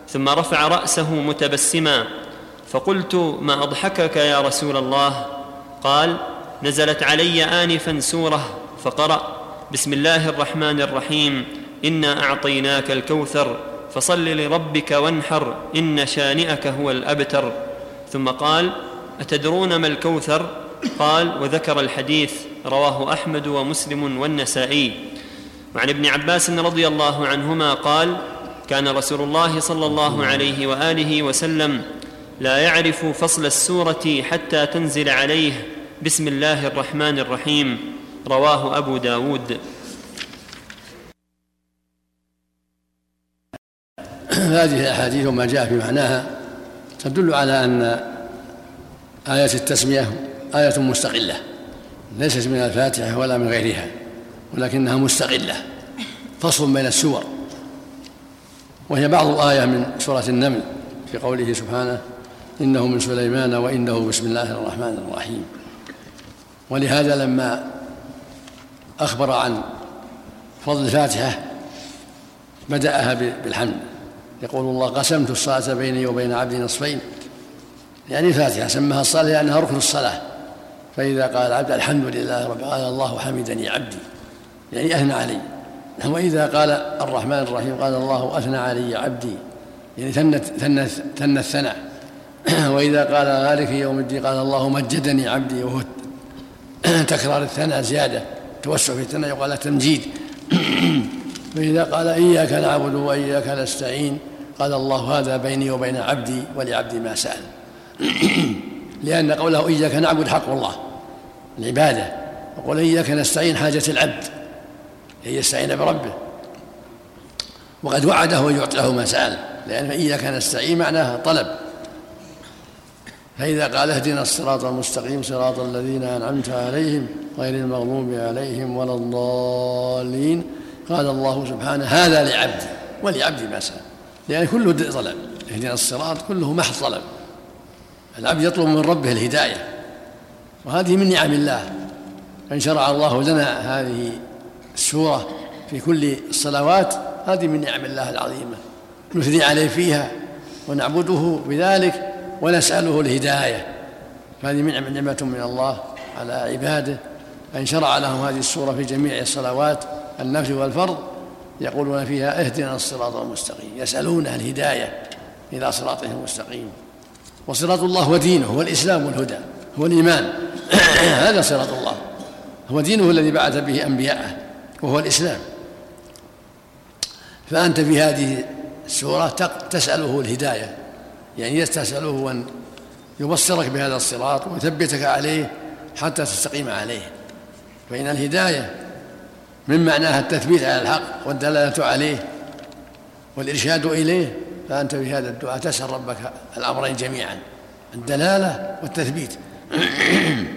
Speaker 1: ثم رفع رأسه متبسما فقلت ما أضحكك يا رسول الله؟ قال نزلت علي انفا سورة فقرأ بسم الله الرحمن الرحيم إنا أعطيناك الكوثر فصل لربك وانحر إن شانئك هو الأبتر. ثم قال أتدرون ما الكوثر؟ قال وذكر الحديث رواه أحمد ومسلم والنسائي. وعن ابن عباس رضي الله عنهما قال كان رسول الله صلى الله عليه وآله وسلم لا يعرف فصل السورة حتى تنزل عليه بسم الله الرحمن الرحيم. رواه أبو داود.
Speaker 2: هذه الأحاديث وما جاء في معناها تدل على أن آية التسمية آية مستقلة ليست من الفاتحة ولا من غيرها ولكنها مستقلة فصل بين السور. وهي بعض آية من سورة النمل في قوله سبحانه إنه من سليمان وإنه بسم الله الرحمن الرحيم. ولهذا لما أخبر عن فضل الفاتحة بدأها بالحمد. يقول الله قسمت الصلاة بيني وبين عبدي نصفين. يعني الفاتحة سماها الصلاة لأنها ركن الصلاة. فإذا قال العبد الحمد لله رب قال الله حمدني عبدي. يعني أثنى علي. وإذا قال الرحمن الرحيم قال الله أثنى علي عبدي. يعني ثنت ثنت ثنى الثناء. وإذا قال مالك يوم الدين قال الله مجدني عبدي وهو تكرار الثناء زيادة توسع في الثناء يقال تمجيد. فإذا قال إياك نعبد وإياك نستعين قال الله هذا بيني وبين عبدي ولعبدي ما سأل. لأن قوله إياك نعبد حق الله العبادة. وقول إياك نستعين حاجة العبد أن يستعين بربه. وقد وعده أن يعطيه ما سأل لأن إياك نستعين معناها طلب. فإذا قال اهدنا الصراط المستقيم صراط الذين أنعمت عليهم غير المغضوب عليهم ولا الضالين. قال الله سبحانه هذا لعبدي ولعبدي ما سأل لأن كله طلب اهدنا الصراط كله محض طلب العبد يطلب من ربه الهداية. وهذه من نعم الله. أن شرع الله لنا هذه السورة في كل الصلوات هذه من نعم الله العظيمة. نثني عليه فيها ونعبده بذلك. ونسأله الهداية. فهذه نعمة من الله على عباده. أن شرع لهم هذه السورة في جميع الصلوات النفل والفرض يقولون فيها اهدنا الصراط المستقيم. يسألونه الهداية إلى صراطه المستقيم. وصراط الله هو دينه هو الإسلام والهدى هو الإيمان. هذا صراط الله. هو دينه الذي بعث به أنبياءه وهو الإسلام. فأنت في هذه السورة تسأله الهداية. يعني تسأله أن يبصرك بهذا الصراط ويثبتك عليه حتى تستقيم عليه. فإن الهداية من معناها التثبيت على الحق والدلالة عليه والإرشاد إليه فأنت في هذا الدعاء تسأل ربك الأمرين جميعا الدلالة والتثبيت.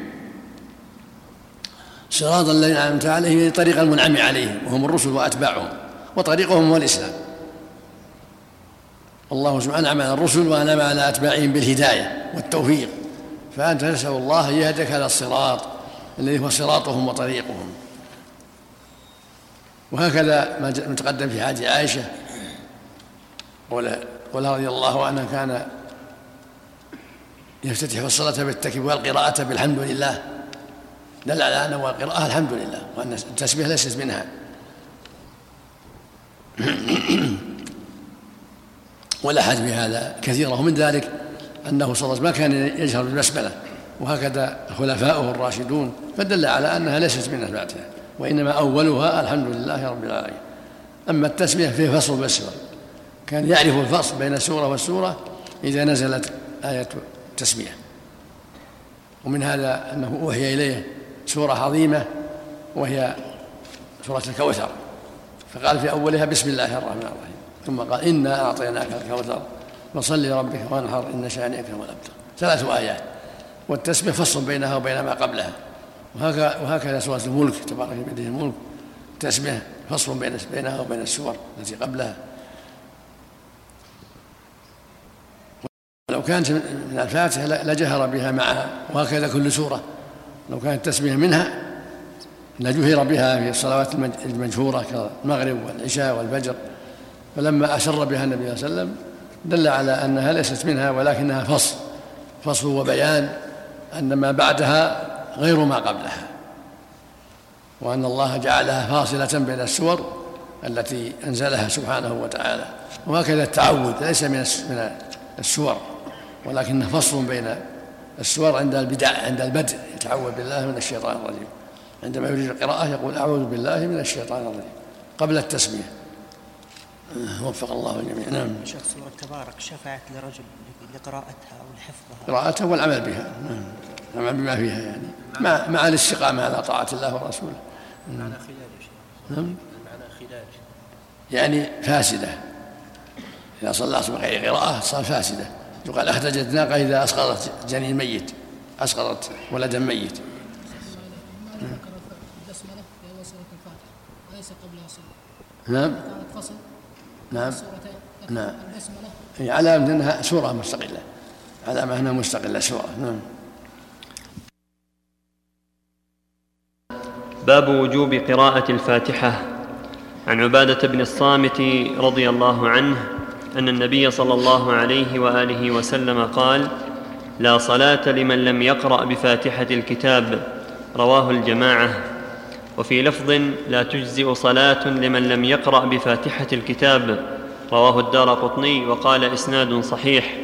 Speaker 2: صراط الذين أنعمت عليهم طريق المنعم عليهم وهم الرسل وأتباعهم وطريقهم هو الإسلام. الله سبحانه أنعم على الرسل وأنعم على أتباعهم بالهداية والتوفيق. فأنت تسأل الله يهدك على الصراط الذي هو صراطهم وطريقهم. وهكذا ما تقدم في حديث عائشة ولا رضي الله عنه كان يفتتح الصلاة بالتكبير والقراءة بالحمد لله. دل على أنه القراءة الحمد لله وأن التسبيح ليست منها. والأحاديث بهذا كثيرة ومن ذلك أنه صلى الله عليه وسلم ما كان يجهر بالبسملة وهكذا خلفاؤه الراشدون فدل على أنها ليست من الفاتحة وإنما أولها الحمد لله رب العالمين. أما التسمية فيه فصل بسمة كان يعرف الفصل بين السورة والسورة إذا نزلت آية التسمية ومن هذا أنه أوحي إليه سورة عظيمة وهي سورة الكوثر فقال في أولها بسم الله الرحمن الرحيم. ثم قال إنا أعطيناك الكوثر فصل لربك وانحر إن شانئك هو الأبتر. ثلاث آيات. والتسبيح فصل بينها وبين ما قبلها. وهكذا سورة الملك تبارك بيده الملك. التسبيح فصل بين بينها وبين السور التي قبلها. ولو كانت من الفاتحة لجهر بها معها. وهكذا كل سورة. لو كانت التسبيح منها لجهر بها في الصلوات المجهورة كالمغرب والعشاء والفجر. فلما أسر بها النبي صلى الله عليه وسلم دل على أنها ليست منها ولكنها فصل فصل وبيان أن ما بعدها غير ما قبلها وأن الله جعلها فاصلة بين السور التي أنزلها سبحانه وتعالى وهكذا التعود ليس من السور ولكنه فصل بين السور عند البدع عند البدء يتعوذ بالله من الشيطان الرجيم. عندما يريد القراءة يقول أعوذ بالله من الشيطان الرجيم قبل التسمية وفق الله الجميع. نعم.
Speaker 3: شيخ سورة تبارك شفعت لرجل لقراءتها أو لحفظها
Speaker 2: قراءتها والعمل بها. نعم. العمل بما فيها يعني. مع مع الاستقامة على طاعة الله ورسوله.
Speaker 3: يا شيخ
Speaker 2: نعم.
Speaker 3: المعنى خداج
Speaker 2: يعني فاسدة. إذا صلى بغير قراءة صار فاسدة. يقال أخرجت ناقة إذا أسقطت جنين ميت أسقطت ولدا ميت. نعم. فصل نعم. نعم. هي علامة أنها سورة مستقلة. علامة أنها مستقلة سورة. نعم.
Speaker 1: باب وجوب قراءة الفاتحة. عن عبادة بن الصامت رضي الله عنه أن النبي صلى الله عليه وآله وسلم قال لا صلاة لمن لم يقرأ بفاتحة الكتاب. رواه الجماعة. وفي لفظ لا تجزئ صلاة لمن لم يقرأ بفاتحة الكتاب. رواه الدار قطني وقال إسناد صحيح.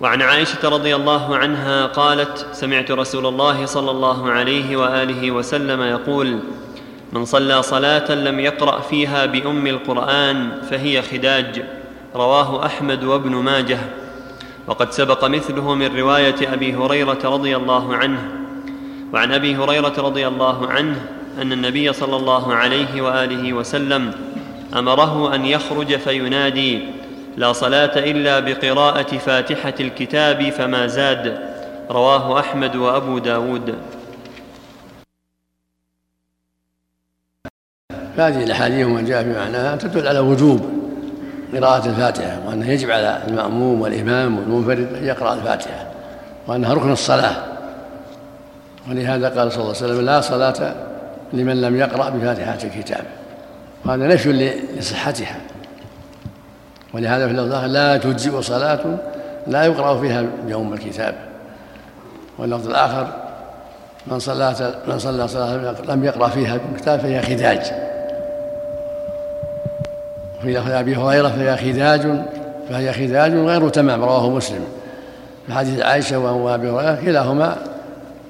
Speaker 1: وعن عائشة رضي الله عنها قالت سمعت رسول الله صلى الله عليه وآله وسلم يقول من صلى صلاة لم يقرأ فيها بأم القرآن فهي خداج رواه أحمد وابن ماجه. وقد سبق مثله من رواية أبي هريرة رضي الله عنه. وعن أبي هريرة رضي الله عنه أن النبي صلى الله عليه وآله وسلم أمره أن يخرج فينادي لا صلاة إلا بقراءة فاتحة الكتاب فما زاد. رواه أحمد وأبو داود.
Speaker 2: هذه الأحاديث وما جاء في معناها تدل على وجوب قراءة الفاتحة وأنه يجب على المأموم والإمام والمنفرد أن يقرأ الفاتحة وأنها ركن الصلاة. ولهذا قال صلى الله عليه وسلم لا صلاة لمن لم يقرأ بفاتحة الكتاب. وهذا نفي لصحتها. ولهذا في اللفظ لا تجزئ صلاة لا يقرأ فيها بأم الكتاب. واللفظ الآخر من صلى من صلى صلاة لم يقرأ فيها بالكتاب فهي خداج. وفي لفظ أبي هريرة فهي خداج فهي خداج غير تمام رواه مسلم. في حديث عائشة وأبي هريرة كلاهما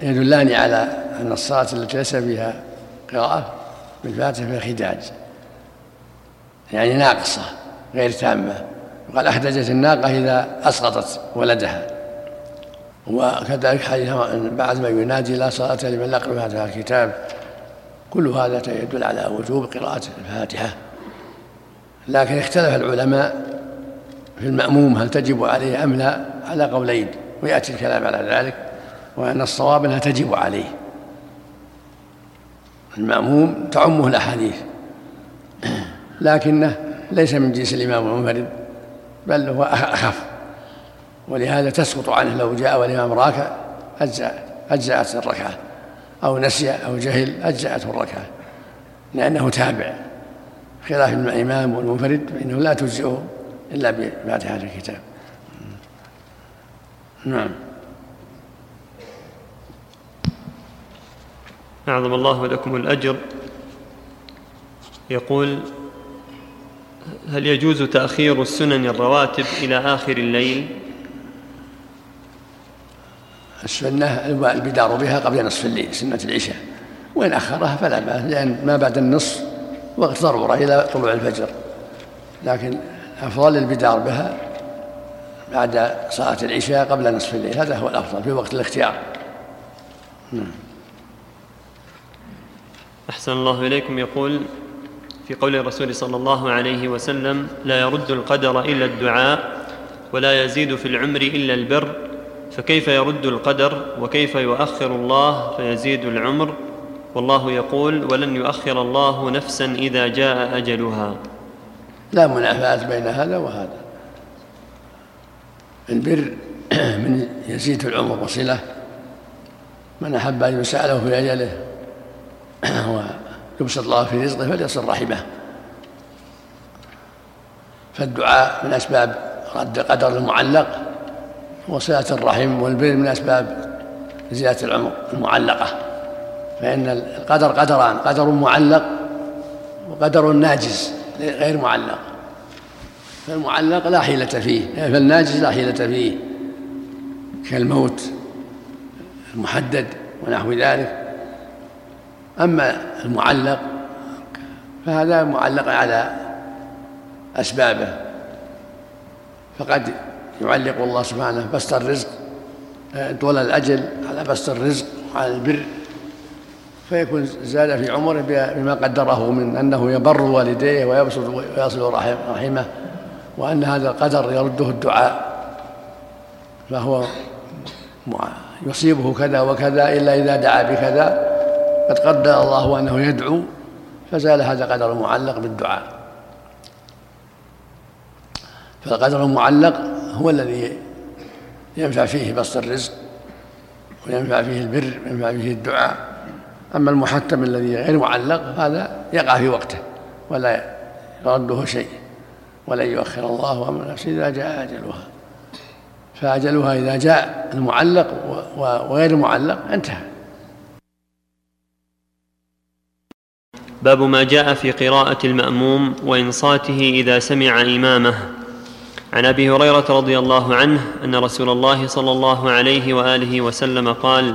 Speaker 2: يدلان على أن الصلاة التي ليس فيها قراءة بالفاتحة فيها خداج يعني ناقصة غير تامة. وقال أحدجت الناقة إذا أسقطت ولدها. وكذلك حديث بعد ما ينادي لا صلاة لمن لا فاتحة الكتاب. كل هذا يدل على وجوب قراءة الفاتحة. لكن اختلف العلماء في المأموم هل تجب عليه أم لا على قولين ويأتي الكلام على ذلك. وأن الصواب أنها تجب عليه. المأموم تعمه الأحاديث. لكنه ليس من جنس الإمام المنفرد بل هو أخف. ولهذا تسقط عنه لو جاء والإمام راكع أجزأت أجزأت الركعة. أو نسي أو جهل أجزأته الركعة. لأنه تابع. خلاف الإمام والمنفرد فإنه لا تجزئه إلا بفاتحة الكتاب. نعم.
Speaker 1: أعظم الله لكم الأجر. يقول هل يجوز تأخير السنن الرواتب إلى آخر الليل؟
Speaker 2: السنة البدار بها قبل نصف الليل سنة العشاء. وإن أخرها فلا بأس لأن ما بعد النصف وقت ضرورة إلى طلوع الفجر. لكن أفضل البدار بها بعد صلاة العشاء قبل نصف الليل هذا هو الأفضل في وقت الاختيار. نعم.
Speaker 1: أحسن الله إليكم. يقول في قول الرسول صلى الله عليه وسلم لا يرد القدر إلا الدعاء ولا يزيد في العمر إلا البر فكيف يرد القدر وكيف يؤخر الله فيزيد العمر؟ والله يقول ولن يؤخر الله نفسا إذا جاء أجلها.
Speaker 2: لا منافاة بين هذا وهذا. البر من يزيد العمر وصلة من أحب أن يسعى له في أجله. ويبسط الله في رزقه فليصل رحمه. فالدعاء من أسباب رد القدر المعلق وصلة الرحم والبر من أسباب زيادة العمر المعلقة. فإن القدر قدران قدر معلق وقدر ناجز غير معلق. فالمعلق لا حيلة فيه فالناجز لا حيلة فيه. كالموت المحدد ونحو ذلك. أما المعلق فهذا معلق على أسبابه. فقد يعلق الله سبحانه بسط الرزق طول الأجل على بسط الرزق وعلى البر. فيكون زاد في عمره بما قدره من أنه يبر والديه ويبسط ويصل رحمه وأن هذا القدر يرده الدعاء. فهو يصيبه كذا وكذا إلا إذا دعا بكذا. قد قدر الله أنه يدعو فزال هذا قدر معلق بالدعاء. فالقدر المعلق هو الذي ينفع فيه بسط الرزق وينفع فيه البر وينفع فيه الدعاء. أما المحتم الذي غير معلق هذا يقع في وقته ولا يرده شيء ولن يؤخر الله أمر نفسه إذا جاء أجلها. فأجلها إذا جاء المعلق وغير المعلق انتهى.
Speaker 1: باب ما جاء في قراءة المأموم وإنصاته إذا سمع إمامه. عن أبي هريرة رضي الله عنه أن رسول الله صلى الله عليه وآله وسلم قال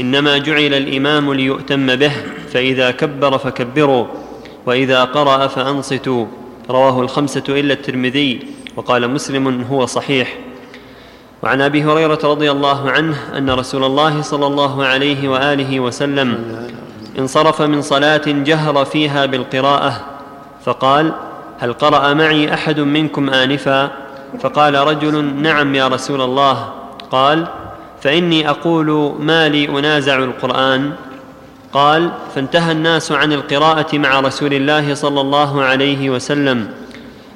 Speaker 1: إنما جعل الإمام ليؤتم به فإذا كبر فكبروا وإذا قرأ فأنصتوا. رواه الخمسة إلا الترمذي وقال مسلم هو صحيح. وعن أبي هريرة رضي الله عنه أن رسول الله صلى الله عليه وآله وسلم انصرف من صلاة جهر فيها بالقراءة فقال هل قرأ معي أحد منكم آنفا؟ فقال رجل نعم يا رسول الله. قال فإني أقول ما لي أنازع القرآن. قال فانتهى الناس عن القراءة مع رسول الله صلى الله عليه وسلم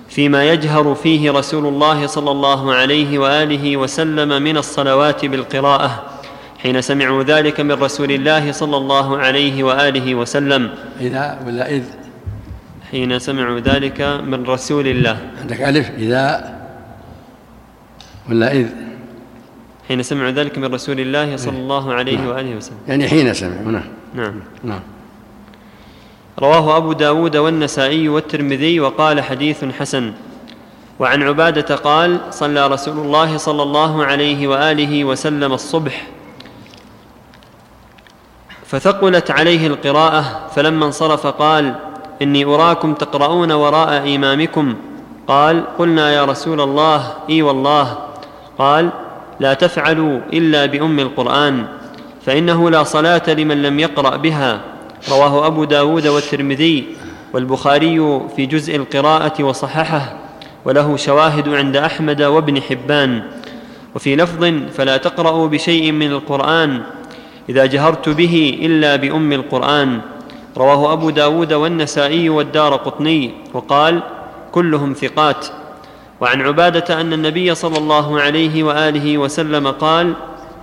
Speaker 1: فيما يجهر فيه رسول الله صلى الله عليه وآله وسلم من الصلوات بالقراءة. حين سمعوا ذلك من رسول الله صلى الله عليه وآله وسلم.
Speaker 2: إذا ولا إذ.
Speaker 1: حين سمعوا ذلك من رسول الله.
Speaker 2: عندك ألف. إذا ولا إذ.
Speaker 1: حين سمعوا ذلك من رسول الله صلى الله عليه نعم. وآله وسلم.
Speaker 2: يعني حين سمعوا نعم
Speaker 1: نعم. نعم. رواه أبو داود والنسائي والترمذي وقال حديث حسن. وعن عبادة قال صلى رسول الله صلى الله عليه وآله وسلم الصبح فثقلت عليه القراءة فلما انصرف قال إني أراكم تقرؤون وراء إمامكم. قال قلنا يا رسول الله إي والله. قال لا تفعلوا إلا بأم القرآن فإنه لا صلاة لمن لم يقرأ بها. رواه أبو داود والترمذي والبخاري في جزء القراءة وصححه وله شواهد عند أحمد وابن حبان. وفي لفظ فلا تقرأوا بشيء من القرآن إذا جهرت به إلا بأم القرآن. رواه أبو داود والنسائي والدار قطني. وقال كلهم ثقات. وعن عبادة أن النبي صلى الله عليه وآله وسلم قال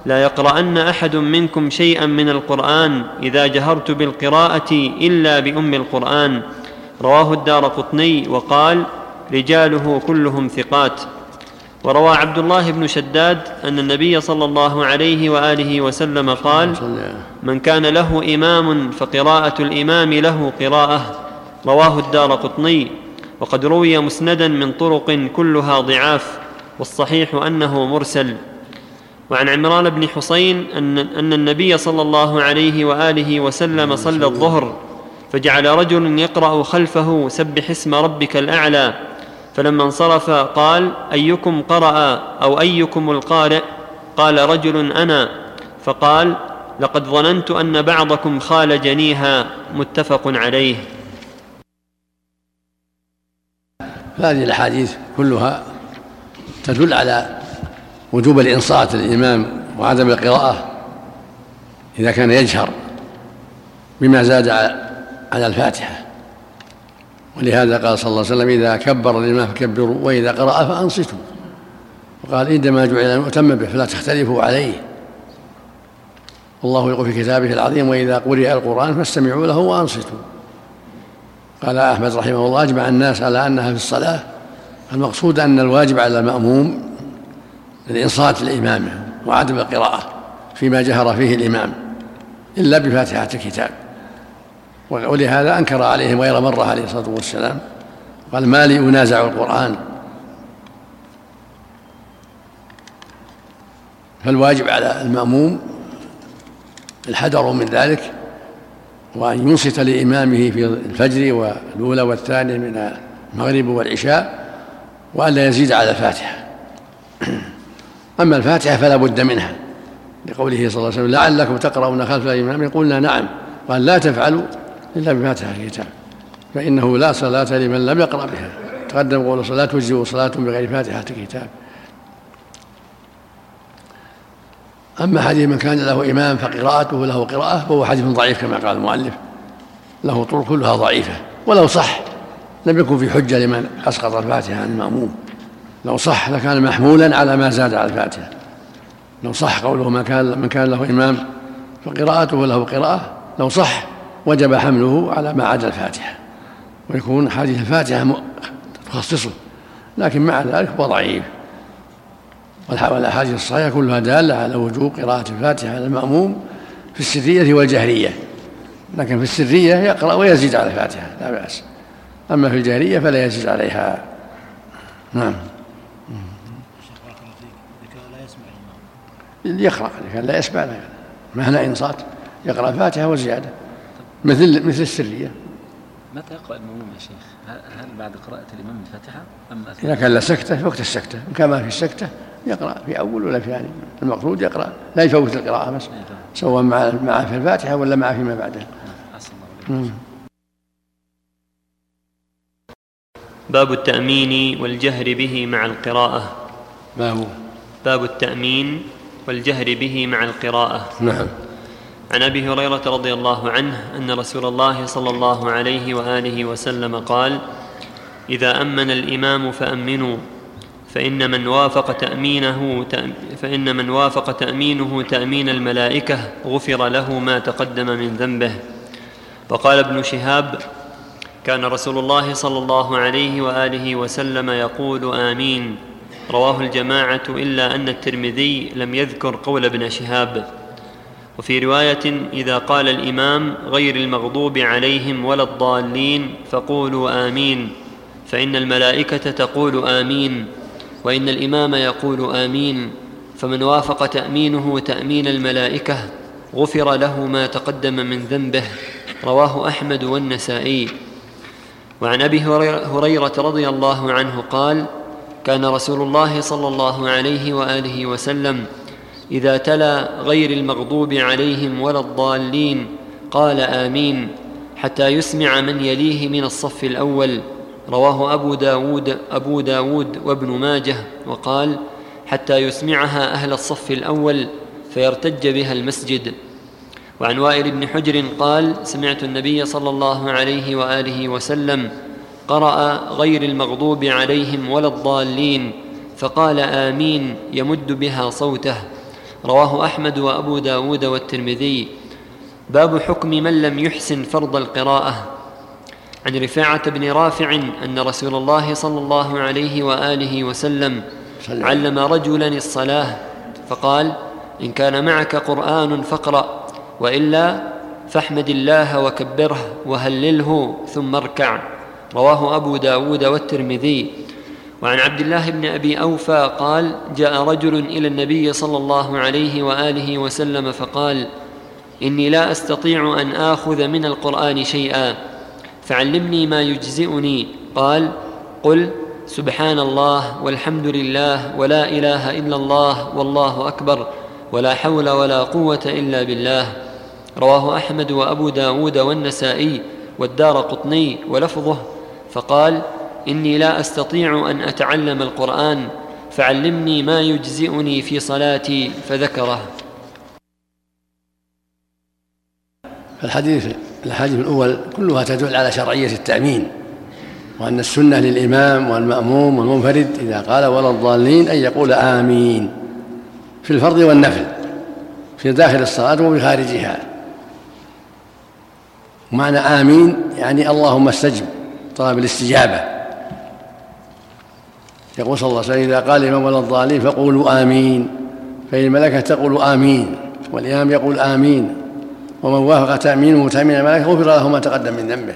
Speaker 1: لا يقرأن أحد منكم شيئا من القرآن إذا جهرت بالقراءة إلا بأم القرآن. رواه الدار قطني. وقال رجاله كلهم ثقات. وروى عبد الله بن شداد أن النبي صلى الله عليه وآله وسلم قال من كان له إمام فقراءة الإمام له قراءة. رواه الدار قطني. وقد روي مسندا من طرق كلها ضعاف والصحيح أنه مرسل. وعن عمران بن حصين أن, أن النبي صلى الله عليه وآله وسلم صلى الظهر فجعل رجل يقرأ خلفه سبح اسم ربك الأعلى فلما انصرف قال أيكم قرأ أو أيكم القارئ؟ قال رجل أنا. فقال لقد ظننت أن بعضكم خال جنيها. متفق عليه.
Speaker 2: هذه الأحاديث كلها تدل على وجوب الإنصات للإمام وعدم القراءة إذا كان يجهر بما زاد على الفاتحة. ولهذا قال صلى الله عليه وسلم إذا كبر الإمام فكبروا وإذا قرأ فأنصتوا. وقال إنما جعل المؤتم به فلا تختلفوا عليه. والله يقول في كتابه العظيم وإذا قرئ القرآن فاستمعوا له وأنصتوا. قال أحمد رحمه الله أجمع الناس على أنها في الصلاة. المقصود أن الواجب على المأموم الإنصات لإمامه وعدم القراءة فيما جهر فيه الإمام إلا بفاتحة الكتاب. ولهذا أنكر عليهم غير مرة عليه الصلاة والسلام. قال ما لي أنازع القرآن. فالواجب على المأموم الحذر من ذلك وأن ينصت لإمامه في الفجر والأولى والثانية من المغرب والعشاء وألا يزيد على الفاتحة. أما الفاتحة فلا بد منها. لقوله صلى الله عليه وسلم لعلكم تقرؤون خلف الإمام. قلنا نعم قال لا تفعلوا إلا بفاتحة الكتاب فإنه لا صلاة لمن لم يقرأ بها. تقدم قول الصلاة تجزئ صلاة بغير فاتحة الكتاب. أما حديث من كان له إمام فقراءته له قراءة فهو حديث ضعيف كما قال المؤلف. له طرق كلها ضعيفة ولو صح لم يكن في حجة لمن أسقط الفاتحة عن المأموم. لو صح لكان محمولا على ما زاد على الفاتحة. لو صح قوله من كان من كان له إمام فقراءته له قراءة لو صح وجب حمله على ما عدا الفاتحة. ويكون حديث الفاتحة تخصصه لكن مع ذلك هو ضعيف. والأحاديث الصحيحة كلها دالة على وجوب قراءة الفاتحة على المأموم في السرية والجهرية. لكن في السرية يقرأ ويزيد على الفاتحة لا بأس. أما في الجهرية فلا يزيد عليها. نعم. يقرأ لا يسمع. هنا إنصات. يقرأ الفاتحة وزيادة. مثل مثل السرية.
Speaker 4: متى يقرأ المأموم يا شيخ؟ هل بعد قراءة الإمام الفاتحة أم
Speaker 2: إذا كان لا سكتة في وقت السكتة. إن كان ما في السكتة يقرأ في أول ولا في ثاني. المقصود يقرأ. لا يفوت القراءة بس سواء مع مع في الفاتحة ولا مع فيما بعده.
Speaker 1: باب التأمين والجهر به مع القراءة.
Speaker 2: باب
Speaker 1: باب التأمين والجهر به مع القراءة.
Speaker 2: نعم.
Speaker 1: عن أبي هريرة رضي الله عنه أن رسول الله صلى الله عليه وآله وسلم قال إذا أمن الإمام فأمنوا فإن من وافق تأمينه فإن من وافق تأمينه تأمين الملائكة غفر له ما تقدم من ذنبه. وقال ابن شهاب كان رسول الله صلى الله عليه وآله وسلم يقول آمين. رواه الجماعة إلا أن الترمذي لم يذكر قول ابن شهاب. وفي رواية إذا قال الإمام غير المغضوب عليهم ولا الضالين فقولوا آمين فإن الملائكة تقول آمين وإن الإمام يقول آمين فمن وافق تأمينه تأمين الملائكة غفر له ما تقدم من ذنبه رواه أحمد والنسائي. وعن أبي هريره رضي الله عنه قال كان رسول الله صلى الله عليه وآله وسلم إذا تلا غير المغضوب عليهم ولا الضالين قال آمين حتى يسمع من يليه من الصف الأول. رواه أبو داود أبو داود وابن ماجه وقال حتى يسمعها أهل الصف الأول فيرتج بها المسجد. وعن وائل بن حجر قال سمعت النبي صلى الله عليه وآله وسلم قرأ غير المغضوب عليهم ولا الضالين فقال آمين يمد بها صوته. رواه أحمد وأبو داود والترمذي. باب حكم من لم يحسن فرض القراءة. عن رفاعة بن رافع أن رسول الله صلى الله عليه وآله وسلم علم رجلا الصلاة فقال إن كان معك قرآن فاقرأ وإلا فاحمد الله وكبره وهلله ثم اركع. رواه أبو داود والترمذي. وعن عبد الله بن أبي أوفى قال جاء رجل إلى النبي صلى الله عليه وآله وسلم فقال إني لا أستطيع أن آخذ من القرآن شيئا فعلمني ما يجزئني. قال قل سبحان الله والحمد لله ولا إله إلا الله والله أكبر ولا حول ولا قوة إلا بالله. رواه أحمد وأبو داود والنسائي والدار قطني ولفظه. فقال إني لا أستطيع أن أتعلم القرآن فعلمني ما يجزئني في صلاتي فذكره.
Speaker 2: الحديث الحديث الأول كلها تدل على شرعية التأمين وأن السنة للإمام والمأموم والمنفرد إذا قال ولا الضالين أن يقول آمين في الفرض والنفل في داخل الصلاة وفي خارجها معنى آمين يعني اللهم استجب طلب الاستجابة. يقول صلى الله عليه وسلم إذا قال الإمام ولا الضالين فقولوا آمين فإن الملكة تقول آمين والإمام يقول آمين ومن وافق تأمينه تأمين الملائكة غفر له ما تقدم من ذنبه.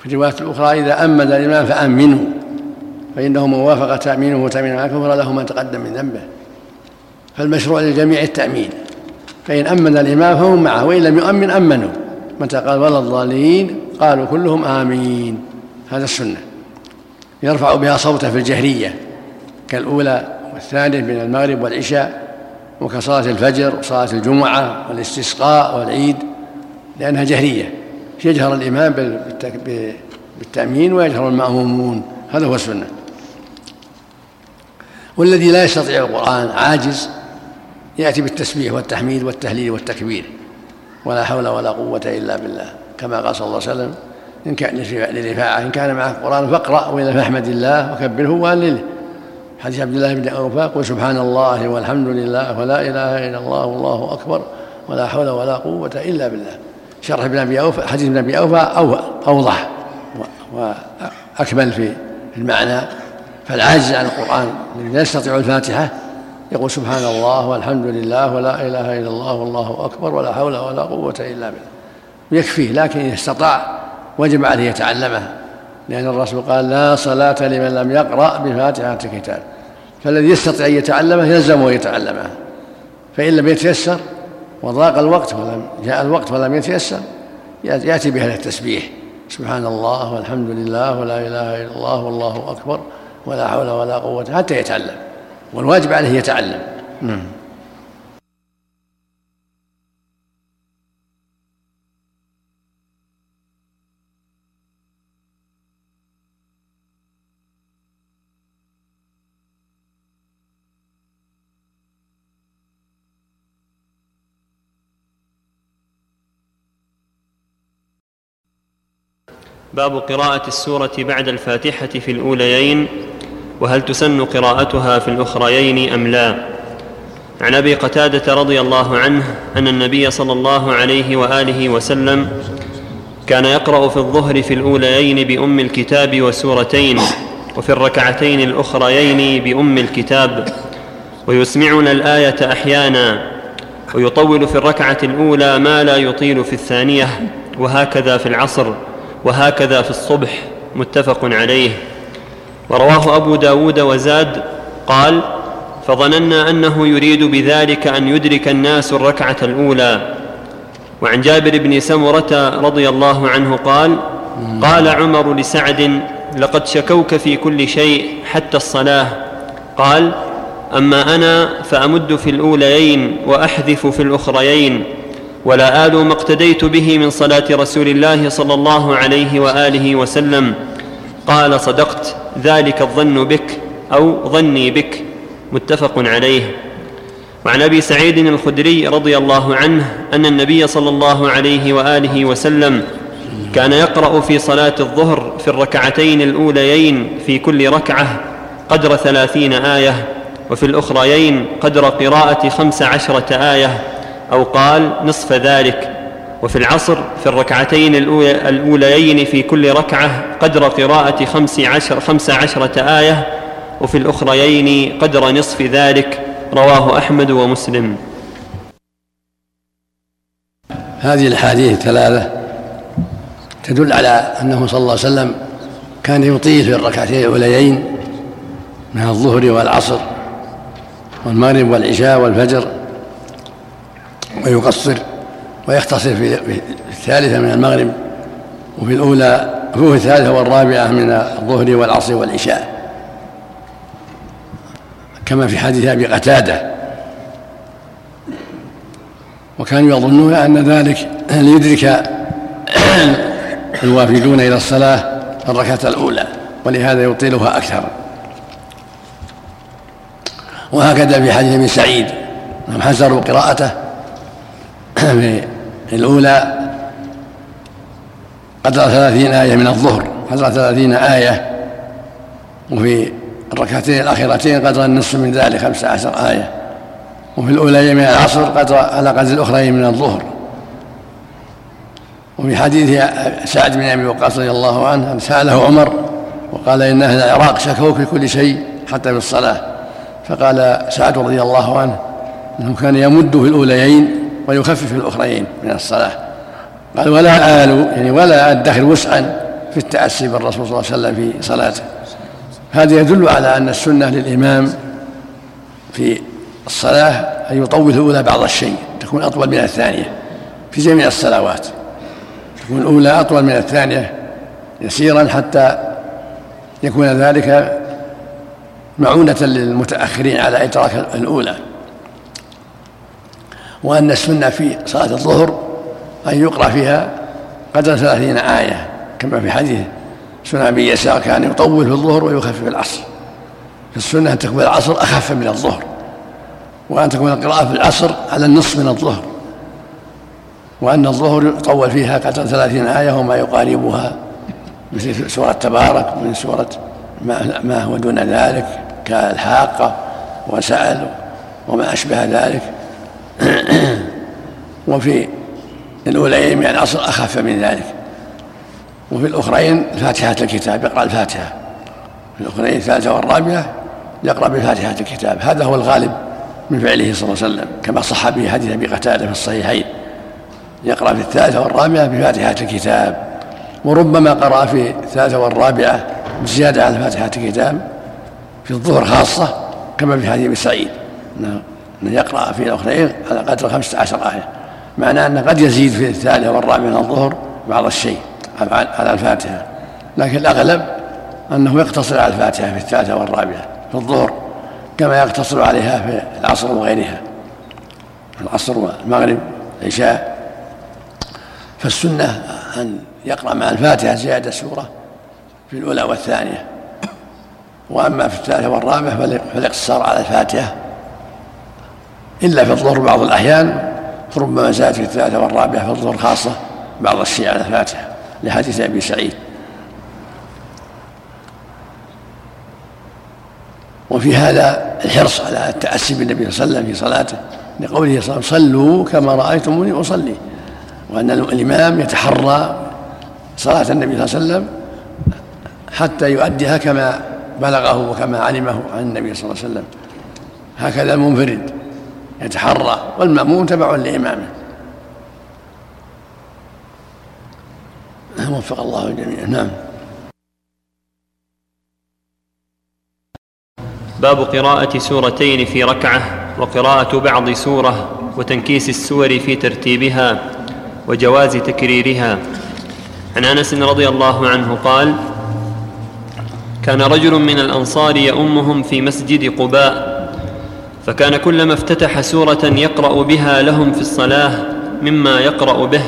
Speaker 2: في الرواية الأخرى إذا أمن الإمام فأمنوا فإنه من وافق تأمينه تأمين الملائكة غفر له ما تقدم من ذنبه. فالمشروع للجميع التأمين فإن أمن الإمام فهم معه وإن لم يؤمن أمنوا متى قال ولا الضالين؟ قالوا كلهم آمين. هذا السنة. يرفع بها صوته في الجهرية كالأولى والثانية من المغرب والعشاء وكصلاة الفجر وصلاة الجمعة والاستسقاء والعيد لأنها جهرية يجهر الإمام بالتأمين ويجهر المأمومون؟ هذا هو السنة. والذي لا يستطيع القرآن عاجز يأتي بالتسبيح والتحميد والتهليل والتكبير ولا حول ولا قوة إلا بالله كما قال صلى الله عليه وسلم إن كان لرفاعة إن كان معك القرآن فاقرأ وإلا فاحمد الله وكبره وهلله حديث عبد الله بن أوفى قل سبحان الله والحمد لله ولا إله إلا الله والله أكبر ولا حول ولا قوة إلا بالله. شرح ابن أبي أوفى حديث ابن أبي أوفى أوضح وأكمل في المعنى. فالعاجز عن القرآن الذي لا يستطيع الفاتحة يقول سبحان الله والحمد لله ولا إله إلا الله والله أكبر ولا حول ولا قوة إلا بالله. يكفيه لكن إذا استطاع وجب عليه يتعلمه. لأن الرسول قال لا صلاة لمن لم يقرأ بفاتحة الكتاب. فالذي يستطيع أن يتعلمه يلزم أن يتعلمه. فإن لم يتيسر وضاق الوقت ولم جاء الوقت ولم يتيسر يأتي بهذا التسبيح. سبحان الله والحمد لله ولا إله إلا الله والله أكبر ولا حول ولا قوة حتى يتعلم. والواجب عليه يتعلم.
Speaker 1: باب قراءة السورة بعد الفاتحة في الأوليين وهل تسن قراءتها في الأخريين أم لا؟ عن أبي قتادة رضي الله عنه أن النبي صلى الله عليه وآله وسلم كان يقرأ في الظهر في الأوليين بأم الكتاب وسورتين وفي الركعتين الأخريين بأم الكتاب ويسمعنا الآية أحيانا ويطول في الركعة الأولى ما لا يطيل في الثانية وهكذا في العصر. وهكذا في الصبح متفق عليه. ورواه أبو داود وزاد قال فظننا أنه يريد بذلك أن يدرك الناس الركعة الأولى. وعن جابر بن سمرة رضي الله عنه قال قال عمر لسعد لقد شكوك في كل شيء حتى الصلاة. قال أما أنا فأمد في الأوليين وأحذف في الأخريين. ولا آل ما اقتديت به من صلاة رسول الله صلى الله عليه وآله وسلم. قال صدقت ذلك الظن بك أو ظني بك. متفق عليه. وعن أبي سعيد الخدري رضي الله عنه أن النبي صلى الله عليه وآله وسلم كان يقرأ في صلاة الظهر في الركعتين الأوليين في كل ركعة قدر ثلاثين آية وفي الأخريين قدر قراءة خمس عشرة آية. أو قال نصف ذلك وفي العصر في الركعتين الأوليين في كل ركعة قدر قراءة خمس, عشر خمس عشرة آية وفي الأخريين قدر نصف ذلك رواه أحمد ومسلم.
Speaker 2: هذه الأحاديث الثلاثة تدل على أنه صلى الله عليه وسلم كان يطيل في الركعتين الأوليين من الظهر والعصر والمغرب والعشاء والفجر. ويقصر ويختصر في الثالثة من المغرب وفي الأولى وفي الثالثة والرابعة من الظهر والعصر والعشاء. كما في حديث أبي قتادة. وكانوا يظنون أن ذلك ليدرك الوافدون إلى الصلاة الركعة الأولى ولهذا يطيلها أكثر. وهكذا في حديث ابن سعيد حزروا قراءته في الاولى قدر ثلاثين آية من الظهر قدر ثلاثين آية. وفي الركعتين الأخيرتين قدر النصف من ذلك خمسة عشر آية. وفي الأولى من العصر قدر على قدر الأخرى من الظهر. وفي حديث سعد بن أبي وقاص رضي الله عنه سأله عمر وقال إن أهل العراق شكوك في كل شيء حتى في الصلاة. فقال سعد رضي الله عنه أنه كان يمد في الأوليين ويخفف الأخرين من الصلاة. قال ولا آل يعني ولا أدخر وسعا في التأسي بالرسول صلى الله عليه وسلم في صلاته. هذا يدل على أن السنة للإمام في الصلاة أن يطول الأولى بعض الشيء تكون أطول من الثانية في جميع الصلوات. تكون الأولى أطول من الثانية يسيرا حتى يكون ذلك معونة للمتأخرين على إدراك الأولى. وأن السنة في صلاة الظهر أن يقرأ فيها قدر ثلاثين آية كما في حديث سنة أبي يسار كان يطول في الظهر ويخفف العصر. في السنة أن تكون العصر أخف من الظهر وأن تكون القراءة في العصر على النصف من الظهر. وأن الظهر يطول فيها قدر ثلاثين آية وما يقاربها مثل سورة تبارك ومن سورة ما, ما هو دون ذلك كالحاقة وسأل وما أشبه ذلك. وفي الأولين من العصر أخف من ذلك. وفي الأخرين فاتحة الكتاب يقرأ الفاتحة. في الأخرين الثالثة والرابعة يقرأ بفاتحة الكتاب. هذا هو الغالب من فعله صلى الله عليه وسلم كما صح به حديث أبي قتادة في الصحيحين. يقرأ في الثالثة والرابعة بفاتحة الكتاب. وربما قرأ في الثالثة والرابعة بزيادة على فاتحة الكتاب في الظهر خاصة كما في حديث سعيد. أنه يقرأ في الأخرين على قدر خمسة عشر آية. معناه أنه قد يزيد في الثالثة والرابعة من الظهر بعض الشيء على الفاتحة. لكن الأغلب أنه يقتصر على الفاتحة في الثالثة والرابعة في الظهر كما يقتصر عليها في العصر وغيرها. العصر والمغرب العشاء. فالسنة أن يقرأ مع الفاتحة زيادة سورة في الأولى والثانية. وأما في الثالثة والرابعة فالاقتصار على الفاتحة إلا في الظهر بعض الأحيان فربما زاد في الثالثة والرابعة في الظهر خاصة بعض الشيء على الفاتحة لحديث أبي سعيد. وفي هذا الحرص على التأسي بالنبي صلى الله عليه وسلم في صلاته لقوله صلى الله عليه وسلم صلوا كما رأيتموني أصلي. وأن الإمام يتحرى صلاة النبي صلى الله عليه وسلم حتى يؤديها كما بلغه وكما علمه عن النبي صلى الله عليه وسلم. هكذا المنفرد. يتحرى والمأمون تبع لإمامه. وفق الله الجميع. نعم.
Speaker 1: باب قراءة سورتين في ركعة وقراءة بعض سورة وتنكيس السور في ترتيبها وجواز تكريرها. عن أنس رضي الله عنه قال كان رجل من الأنصار يؤمهم في مسجد قباء فكان كلما افتتح سورة يقرأ بها لهم في الصلاة مما يقرأ به.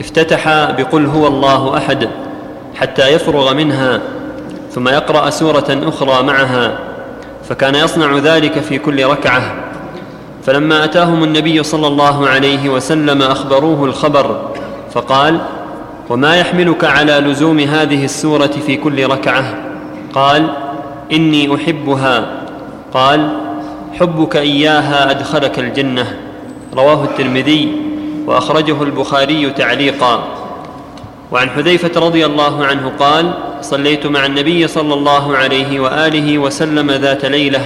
Speaker 1: افتتح بقل هو الله أحد حتى يفرغ منها ثم يقرأ سورة أخرى معها فكان يصنع ذلك في كل ركعة. فلما أتاهم النبي صلى الله عليه وسلم أخبروه الخبر فقال وما يحملك على لزوم هذه السورة في كل ركعة؟ قال إني أحبها. قال حبك إياها أدخلك الجنة. رواه الترمذي وأخرجه البخاري تعليقا. وعن حذيفة رضي الله عنه قال صليت مع النبي صلى الله عليه وآله وسلم ذات ليلة.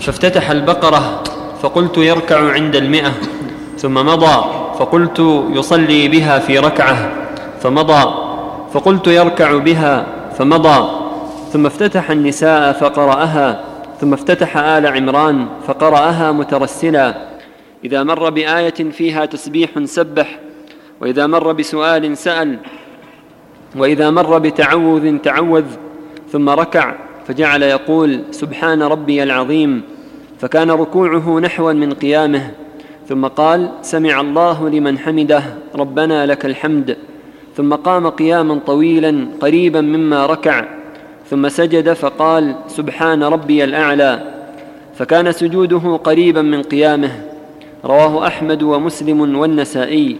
Speaker 1: فافتتح البقرة فقلت يركع عند المئة. ثم مضى فقلت يصلي بها في ركعة. فمضى فقلت يركع بها. فمضى ثم افتتح النساء فقرأها. ثم افتتح آل عمران فقرأها مترسلا إذا مر بآية فيها تسبيح سبح وإذا مر بسؤال سأل وإذا مر بتعوذ تعوذ ثم ركع فجعل يقول سبحان ربي العظيم فكان ركوعه نحوا من قيامه ثم قال سمع الله لمن حمده ربنا لك الحمد ثم قام قياما طويلا قريبا مما ركع. ثم سجد فقال سبحان ربي الأعلى. فكان سجوده قريبا من قيامه. رواه أحمد ومسلم والنسائي.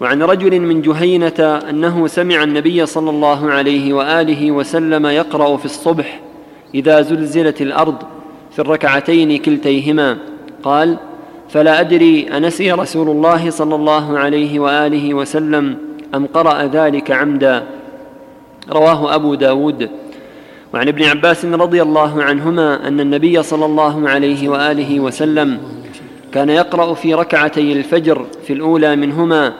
Speaker 1: وعن رجل من جهينة أنه سمع النبي صلى الله عليه وآله وسلم يقرأ في الصبح إذا زلزلت الأرض في الركعتين كلتيهما. قال فلا أدري أنسي رسول الله صلى الله عليه وآله وسلم أم قرأ ذلك عمدا. رواه أبو داود. وعن ابن عباس رضي الله عنهما أن النبي صلى الله عليه وآله وسلم كان يقرأ في ركعتي الفجر في الأولى منهما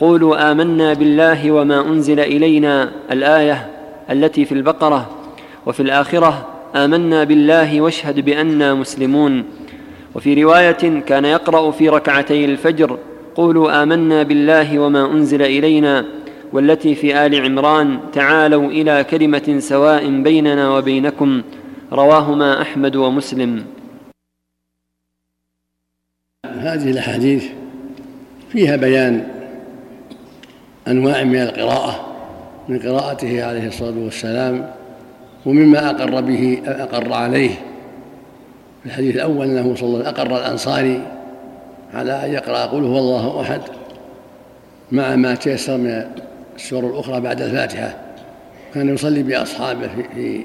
Speaker 1: قولوا آمنا بالله وما أنزل إلينا الآية التي في البقرة وفي الآخرة آمنا بالله واشهد بانا مسلمون. وفي رواية كان يقرأ في ركعتي الفجر قولوا آمنا بالله وما أنزل إلينا والتي في آل عمران تعالوا إلى كلمة سواء بيننا وبينكم رواهما أحمد ومسلم.
Speaker 2: هذه الأحاديث فيها بيان أنواع من القراءة من قراءته عليه الصلاة والسلام ومما أقر به أقر عليه. في الحديث الأول أنه صلى الله عليه وسلم أقر الأنصاري على أن يقرأ قل هو الله أحد مع ما تيسر من السور الأخرى بعد الفاتحة. كان يصلي بأصحابه في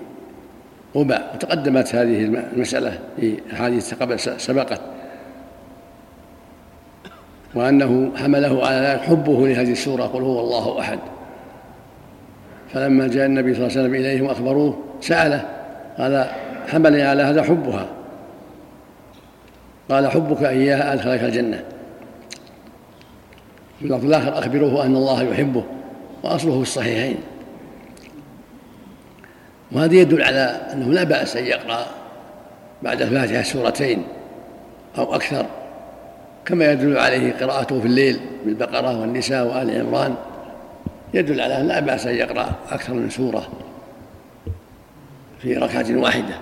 Speaker 2: قباء وتقدمت هذه المسألة في أحاديث قبل سبقت. وأنه حمله على ذلك حبه لهذه السورة قل هو الله أحد. فلما جاء النبي صلى الله عليه وسلم إليه وأخبروه سأله قال حملني على هذا حبها. قال حبك إياها أدخلك الجنة. في الآخر أخبروه أن الله يحبه. وأصله في الصحيحين. وهذا يدل على أنه لا بأس أن يقرأ بعد الفاتحة سورتين أو أكثر كما يدل عليه قراءته في الليل بالبقرة والنساء وآل عمران. يدل على أن لا بأس أن يقرأ أكثر من سورة في ركعة واحدة.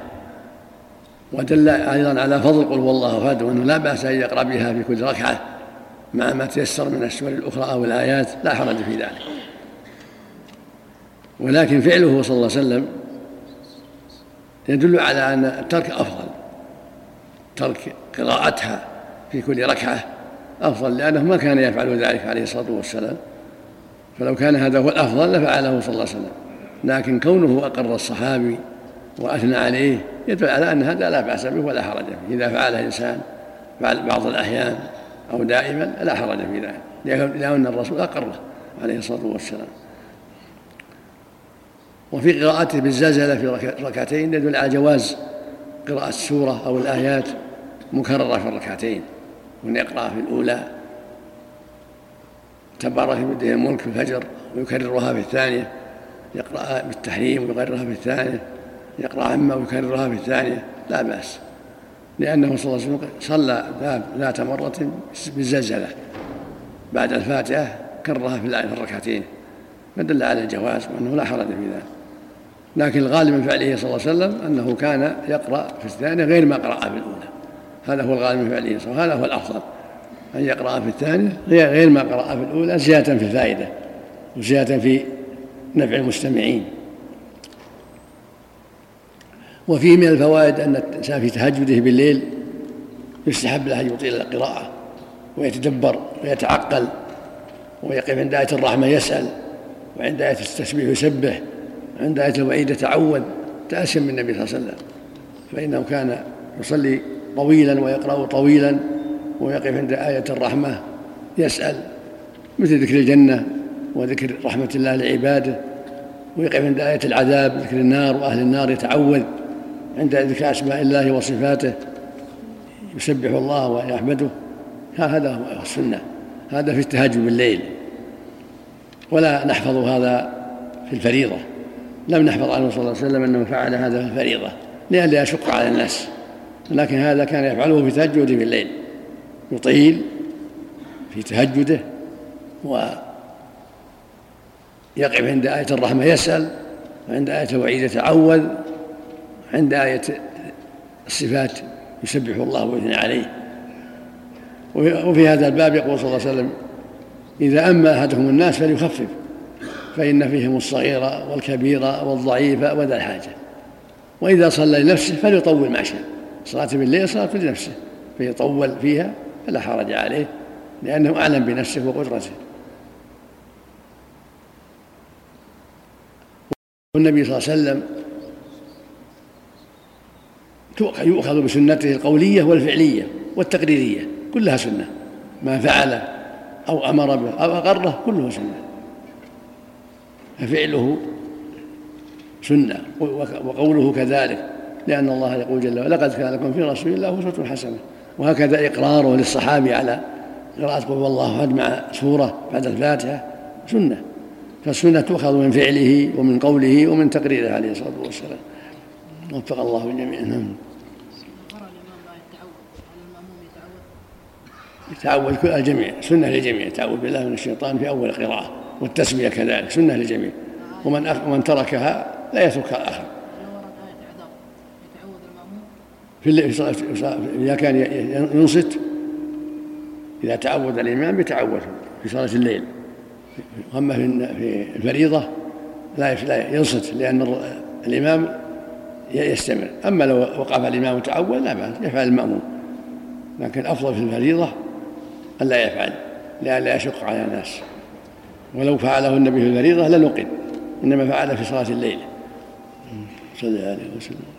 Speaker 2: ودل أيضا على فضل قل هو الله أحد وأنه لا بأس أن يقرأ بها في كل ركعة مع ما تيسر من السور الأخرى أو الآيات. لا حرج في ذلك. ولكن فعله صلى الله عليه وسلم يدل على أن الترك أفضل. ترك قراءتها في كل ركعة أفضل لأنه ما كان يفعل ذلك عليه الصلاة والسلام. فلو كان هذا هو الأفضل لفعله صلى الله عليه وسلم. لكن كونه أقر الصحابي وأثنى عليه يدل على أن هذا لا بأس به ولا حرج فيه إذا فعله الإنسان بعض الأحيان أو دائما لا حرج في ذلك لأن الرسول أقره عليه الصلاة والسلام. وفي قراءته بالزلزلة في ركعتين يدل على جواز قراءة السورة أو الآيات مكررة في الركعتين من يقرأ في الأولى. تبارك بيده الملك في الفجر ويكررها في الثانية. يقرأ بالتحريم ويكررها في الثانية. يقرأ عما ويكررها في الثانية. لا بأس. لأنه صلى الله عليه وسلم صلى ذات مرة بالزلزلة. بعد الفاتحة كررها في الركعتين. فدل على الجواز وأنه لا حرج في ذلك. لكن الغالب من فعله صلى الله عليه وسلم أنه كان يقرأ في الثانية غير ما قرأ في الأولى. هذا هو الغالب من فعله صلى وهذا هو الأفضل أن يقرأ في الثانية غير ما قرأ في الأولى زيادة في الفائدة وزيادة في نفع المستمعين. وفيه من الفوائد أن الإنسان في تهجده بالليل يستحب له أن يطيل القراءة ويتدبر ويتعقل ويقف عند آية الرحمة يسأل وعند آية التسبيح يسبح وعند آية الوعيد يتعوذ تأسيا من النبي صلى الله عليه وسلم. فإنه كان يصلي طويلا ويقرأ طويلا ويقف عند آية الرحمة يسأل مثل ذكر الجنة وذكر رحمة الله لعباده ويقف عند آية العذاب ذكر النار وأهل النار يتعوذ عند ذكر أسماء الله وصفاته يسبح الله ويحمده. هذا هو السنة. هذا في التهجد بالليل. ولا نحفظ هذا في الفريضة. لم نحفظ عنه صلى الله عليه وسلم أنه فعل هذا في الفريضة لئلا يشق على الناس. لكن هذا كان يفعله في تهجده بالليل يطيل في تهجده ويقف عند آية الرحمة يسأل وعند آية الوعيد يتعوذ عند آية الصفات يسبح الله ويثني عليه. وفي هذا الباب يقول صلى الله عليه وسلم إذا أما أحدهم الناس فليخفف. فإن فيهم الصغير والكبير والضعيف وذا الحاجة. وإذا صلى لنفسه فليطول ما شاء. صلاة بالليل صلاة لنفسه. فيطول فيها فلا حرج عليه لأنه أعلم بنفسه وقدرته. والنبي صلى الله عليه وسلم يؤخذ بسنته القولية والفعلية والتقريرية كلها سنة. ما فعله أو أمر به أو أقره كله سنة. ففعله سنة وقوله كذلك لأن الله يقول جل وعلا لقد كان لكم في رسول الله أسوة حسنة. وهكذا إقراره للصحابي على قراءة قل الله أحد مع سورة بعد الفاتحة سنة. فالسنة تؤخذ من فعله ومن قوله ومن تقريره عليه الصلاة والسلام. وفق الله الجميع. نعم. يتعوذ الجميع سنة للجميع التعوذ بالله من الشيطان في أول القراءة والتسمية كذلك سنة للجميع. ومن أخ ومن تركها لا يتركها الآخر. في إذا كان ينصت إذا تعوذ الإمام يتعوذ في صلاة الليل. أما في الفريضة لا لا ينصت لأن الإمام يستمر. أما لو وقف الإمام وتعوذ لا بأس يفعل المأموم. لكن الأفضل في الفريضة ألا يفعل لئلا يشق على الناس. ولو فعله النبي في الفريضة لنقل إنما فعل في صلاة الليل. صلى الله عليه وسلم.